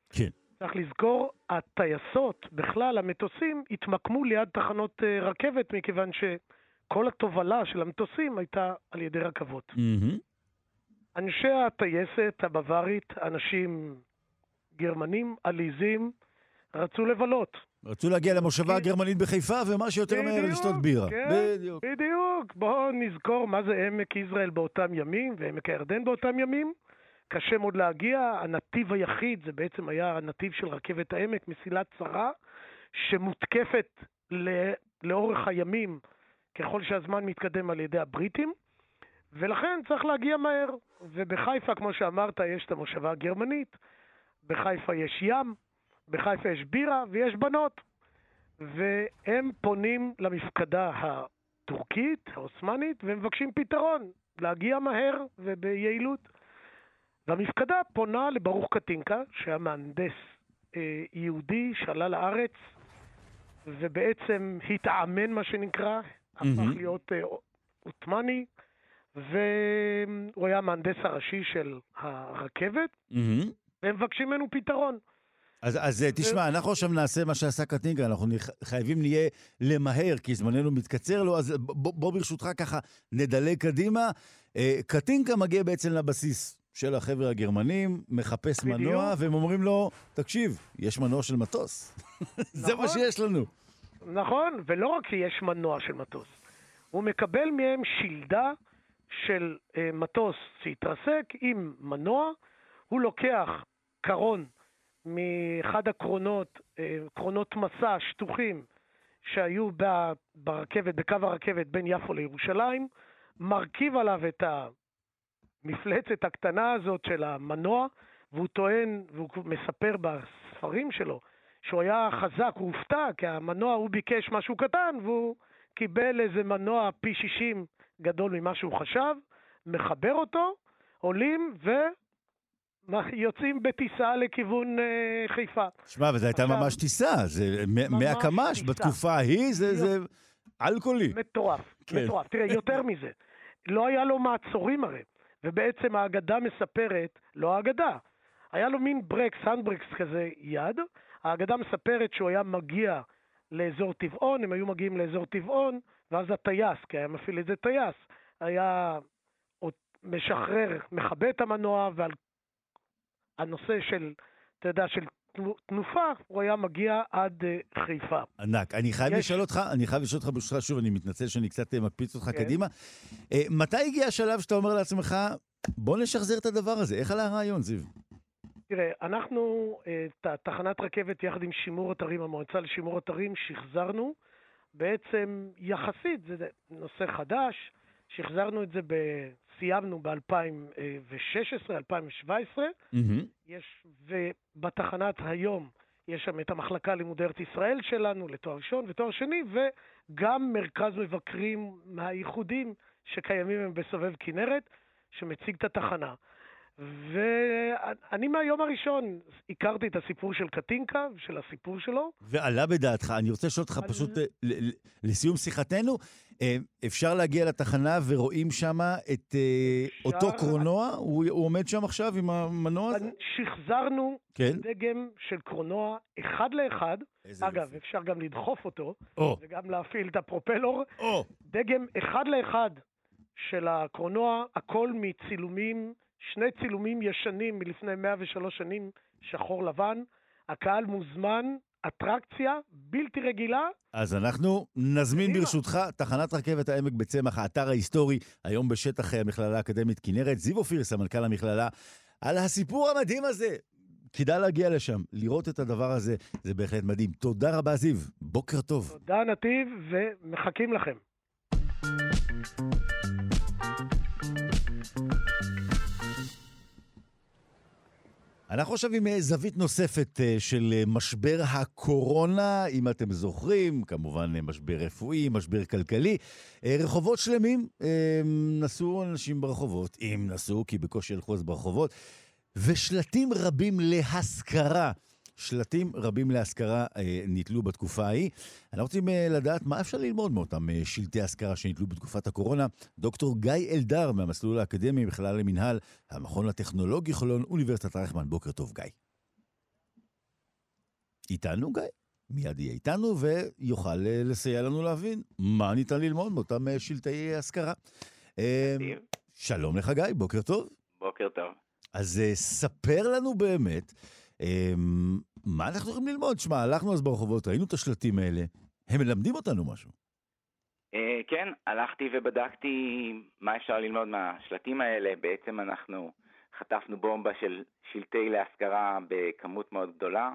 כן. צריך לזכור, הטייסות, בכלל המטוסים, התמקמו ליד תחנות אה, רכבת, מכיוון שכל התובלה של המטוסים הייתה על ידי רכבות. Mm-hmm. אנשי הטייסת הבווארית, אנשים גרמנים, עליזים, רצו לבלות. רצו להגיע למושבה הגרמנית בחיפה, ומה שיותר מהר לשתות בירה. כן, בדיוק. בדיוק. בואו נזכור מה זה עמק יזרעאל באותם ימים, ועמק הירדן באותם ימים. קשה מאוד להגיע. הנתיב היחיד זה בעצם היה הנתיב של רכבת העמק, מסילת צרה, שמותקפת לאורך הימים ככל שהזמן מתקדם על ידי הבריטים, ולכן צריך להגיע מהר. ובחיפה, כמו שאמרת, יש את המושבה הגרמנית, בחיפה יש ים, בחיפה יש בירה ויש בנות. והם פונים למפקדה הטורקית, העות'מאנית, ומבקשים פתרון, להגיע מהר וביעילות. והמפקדה פונה לברוך קטינקה, שהיה מהנדס אה, יהודי שעלה לארץ ובעצם התאמן, מה שנקרא, mm-hmm. הפך להיות אה, עות'מאני, והוא היה המהנדס הראשי של הרכבת, mm-hmm. והם מבקשים ממנו פתרון. אז, אז ו... תשמע, אנחנו עכשיו נעשה מה שעשה קטינקה, אנחנו חייבים נהיה למהר, כי זמננו מתקצר לו, אז בוא, בוא ברשותך ככה נדלג קדימה. אה, קטינקה מגיע בעצם לבסיס של החבר'ה הגרמנים, מחפש בדיוק. מנוע, והם אומרים לו, תקשיב, יש מנוע של מטוס. נכון, זה מה נכון. שיש לנו. נכון, ולא רק שיש מנוע של מטוס, הוא מקבל מהם שלדה של אה, מטוס שהתרסק עם מנוע, הוא לוקח קרון מאחד הקרונות, אה, קרונות מסע שטוחים שהיו ברכבת, בקו הרכבת בין יפו לירושלים, מרכיב עליו את המפלצת הקטנה הזאת של המנוע, והוא טוען, והוא מספר בספרים שלו, שהוא היה חזק, הוא הופתע, כי המנוע, הוא ביקש משהו קטן, והוא קיבל איזה מנוע פי 60 גדול ממה שהוא חשב, מחבר אותו, עולים ו... יוצאים בטיסה לכיוון אה, חיפה. שמע, וזו הייתה ממש טיסה, זה מאה קמ"ש בתקופה ההיא, זה, זה אלכוהולי. מטורף, כן. מטורף. תראה, יותר מזה, לא היה לו מעצורים הרי, ובעצם האגדה מספרת, לא האגדה, היה לו מין ברקס, הנדברקס כזה יד, האגדה מספרת שהוא היה מגיע לאזור טבעון, הם היו מגיעים לאזור טבעון, ואז הטייס, כי היה מפעיל איזה טייס, היה משחרר, מכבה את המנוע, ועל הנושא של, אתה יודע, של תנופה, הוא היה מגיע עד uh, חיפה. ענק. אני חייב יש... לשאול אותך, אני חייב לשאול אותך ברשותך שוב, אני מתנצל שאני קצת אה, מקפיץ אותך כן. קדימה. Uh, מתי הגיע השלב שאתה אומר לעצמך, בוא נשחזר את הדבר הזה? איך עלה הרעיון, זיו? תראה, אנחנו, את תחנת רכבת יחד עם שימור אתרים, המועצה לשימור אתרים, שחזרנו בעצם יחסית, זה נושא חדש, שחזרנו את זה, ב... סיימנו ב-2016, 2017. Mm-hmm. יש, ובתחנת היום יש שם את המחלקה לימודי ארץ ישראל שלנו לתואר ראשון ותואר שני, וגם מרכז מבקרים מהייחודים שקיימים הם בסובב כנרת, שמציג את התחנה. ואני מהיום הראשון הכרתי את הסיפור של קטינקה, של הסיפור שלו. ועלה בדעתך, אני רוצה לשאול אותך פשוט לסיום שיחתנו, אה, אפשר להגיע לתחנה ורואים שם את אה, אותו קרונוע? הוא עומד שם עכשיו עם המנוע הזה? שחזרנו כן? דגם של קרונוע אחד לאחד. אגב, אפשר גם לדחוף אותו, וגם להפעיל את הפרופלור. דגם אחד לאחד של הקרונוע, הכל מצילומים. שני צילומים ישנים מלפני 103 שנים, שחור לבן. הקהל מוזמן, אטרקציה בלתי רגילה. אז אנחנו נזמין ברשותך תחנת רכבת העמק בצמח, האתר ההיסטורי, היום בשטח המכללה האקדמית כנרת. זיו אופיר, סמנכ"ל המכללה, על הסיפור המדהים הזה. כדאי להגיע לשם, לראות את הדבר הזה, זה בהחלט מדהים. תודה רבה, זיו. בוקר טוב. תודה, נתיב, ומחכים לכם. אנחנו עכשיו עם אה, זווית נוספת אה, של אה, משבר הקורונה, אם אתם זוכרים, כמובן משבר רפואי, משבר כלכלי. רחובות שלמים, נסעו אנשים ברחובות, אם נסעו, כי בקושי הלכו אז ברחובות, ושלטים רבים להשכרה. שלטים רבים להשכרה אה, נתלו בתקופה ההיא. אנחנו רוצים אה, לדעת מה אפשר ללמוד מאותם אה, שלטי השכרה שנתלו בתקופת הקורונה. דוקטור גיא אלדר מהמסלול האקדמי בכלל למינהל, המכון הטכנולוגי חולון, אוניברסיטת רייכמן. בוקר טוב, גיא. איתנו, גיא? מיד יהיה איתנו ויוכל אה, לסייע לנו להבין מה ניתן ללמוד מאותם שלטי השכרה. שלום לך, גיא, בוקר טוב. בוקר טוב. אז ספר לנו באמת אמ, מה אנחנו יכולים ללמוד? שמע, הלכנו אז ברחובות, ראינו את השלטים האלה, הם מלמדים אותנו משהו. אה, כן, הלכתי ובדקתי מה אפשר ללמוד מהשלטים האלה. בעצם אנחנו חטפנו בומבה של שלטי להשכרה בכמות מאוד גדולה.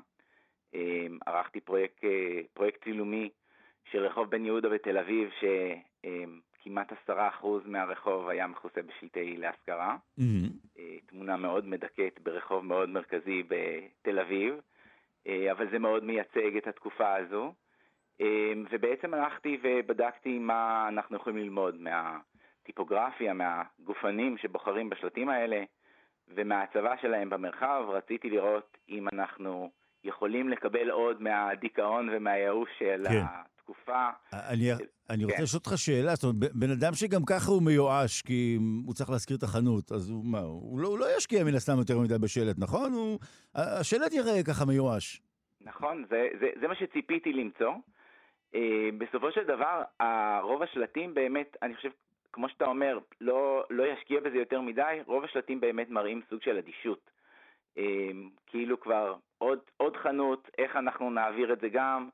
אמ, ערכתי פרויקט, אה, פרויקט צילומי של רחוב בן יהודה בתל אביב. אמ, כמעט עשרה אחוז מהרחוב היה מכוסה בשלטי להשכרה. Mm-hmm. תמונה מאוד מדכאת ברחוב מאוד מרכזי בתל אביב, אה, אבל זה מאוד מייצג את התקופה הזו. אה, ובעצם הלכתי ובדקתי מה אנחנו יכולים ללמוד מהטיפוגרפיה, מהגופנים שבוחרים בשלטים האלה ומההצבה שלהם במרחב. רציתי לראות אם אנחנו יכולים לקבל עוד מהדיכאון ומהייאוש של כן. התקופה. אני, אני רוצה כן. לשאול אותך שאלה, זאת אומרת, בן אדם שגם ככה הוא מיואש, כי הוא צריך להשכיר את החנות, אז הוא מה, הוא לא, הוא לא ישקיע מן הסתם יותר מדי בשלט, נכון? הוא, השלט יראה ככה מיואש. נכון, זה, זה, זה מה שציפיתי למצוא. Uh, בסופו של דבר, רוב השלטים באמת, אני חושב, כמו שאתה אומר, לא, לא ישקיע בזה יותר מדי, רוב השלטים באמת מראים סוג של אדישות. Uh, כאילו כבר עוד, עוד חנות, איך אנחנו נעביר את זה גם,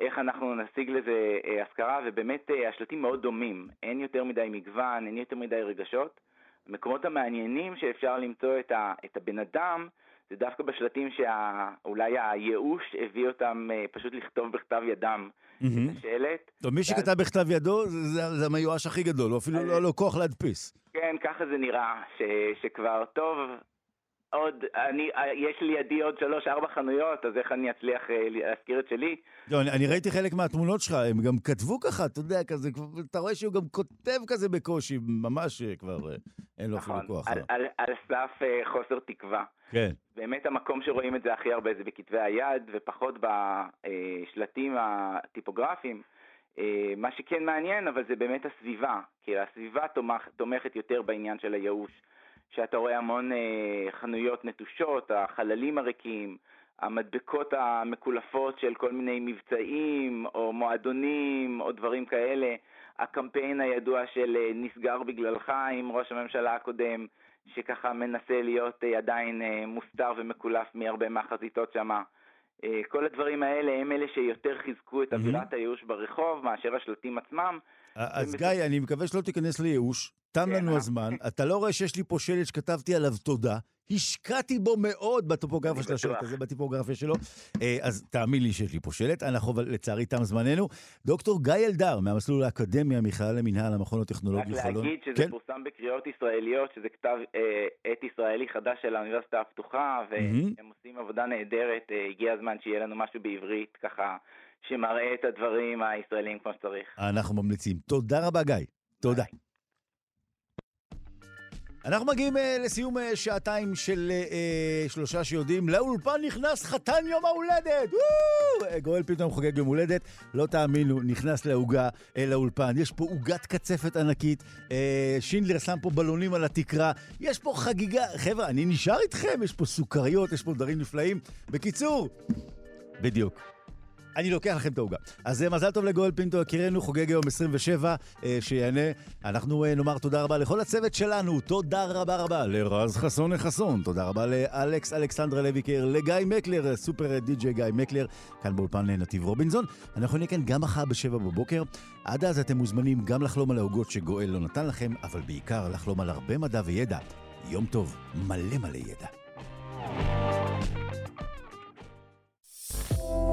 איך אנחנו נשיג לזה אה, השכרה, ובאמת אה, השלטים מאוד דומים, אין יותר מדי מגוון, אין יותר מדי רגשות, המקומות המעניינים שאפשר למצוא את, ה, את הבן אדם, זה דווקא בשלטים שאולי הייאוש הביא אותם אה, פשוט לכתוב בכתב ידם mm-hmm. את השלט. טוב, מי שכתב בכתב ידו זה, זה המיואש הכי גדול, הוא אפילו לא היה לו כוח להדפיס. כן, ככה זה נראה, ש, שכבר טוב, עוד, אני, יש לידי עוד שלוש-ארבע חנויות, אז איך אני אצליח אה, להזכיר את שלי? לא, אני, אני ראיתי חלק מהתמונות שלך, הם גם כתבו ככה, אתה יודע, כזה, אתה רואה שהוא גם כותב כזה בקושי, ממש אה, כבר אה, אין לו אפילו נכון, כוח. על, על, על סף חוסר תקווה. כן. באמת המקום שרואים את זה הכי הרבה זה בכתבי היד, ופחות בשלטים הטיפוגרפיים. מה שכן מעניין, אבל זה באמת הסביבה, כי הסביבה תומכ, תומכת יותר בעניין של הייאוש. שאתה רואה המון אה, חנויות נטושות, החללים הריקים, המדבקות המקולפות של כל מיני מבצעים או מועדונים או דברים כאלה, הקמפיין הידוע של אה, נסגר בגללך עם ראש הממשלה הקודם, שככה מנסה להיות אה, עדיין אה, מוסתר ומקולף מהרבה מהחזיתות שמה. אה, כל הדברים האלה הם אלה שיותר חיזקו את אווירת הייאוש ברחוב מאשר השלטים עצמם. אז גיא, אני מקווה שלא תיכנס לייאוש. תם כן, לנו אה? הזמן. אתה לא רואה שיש לי פה שלט שכתבתי עליו תודה? השקעתי בו מאוד בטופוגרפיה של השלט הזה, בטיפוגרפיה שלו. אה, אז תאמין לי שיש לי פה שלט. אנחנו, לצערי, תם זמננו. דוקטור גיא אלדר, מהמסלול האקדמי, המכללה למינהל, המכון הטכנולוגי חולון. רק להגיד שזה כן? פורסם בקריאות ישראליות, שזה כתב אה, עת ישראלי חדש של האוניברסיטה הפתוחה, והם. עושים עבודה נהדרת. אה, הגיע הזמן שיהיה לנו משהו בעברית, ככה, שמראה את הדברים הישראלים כמו שצריך. אנחנו ממליצים. תודה רבה, גיא. תודה. ביי. אנחנו מגיעים uh, לסיום uh, שעתיים של uh, שלושה שיודעים. לאולפן נכנס חתן יום ההולדת! וואו! גואל פתאום חוגג יום הולדת. לא תאמינו, נכנס לעוגה, uh, לאולפן. יש פה עוגת קצפת ענקית. Uh, שינדלר שם פה בלונים על התקרה. יש פה חגיגה. חבר'ה, אני נשאר איתכם. יש פה סוכריות, יש פה דברים נפלאים. בקיצור, בדיוק. אני לוקח לכם את העוגה. אז אה, מזל טוב לגואל פינטו, יקירנו, חוגג היום 27, אה, שיענה. אנחנו אה, נאמר תודה רבה לכל הצוות שלנו, תודה רבה רבה לרז חסון חסון, תודה רבה לאלכס אלכסנדרה לויקר, לגיא מקלר, סופר די.ג'יי גיא מקלר, כאן באולפן נתיב רובינזון. אנחנו נהיה כאן גם מחר בשבע בבוקר. עד אז אתם מוזמנים גם לחלום על העוגות שגואל לא נתן לכם, אבל בעיקר לחלום על הרבה מדע וידע. יום טוב, מלא מלא ידע.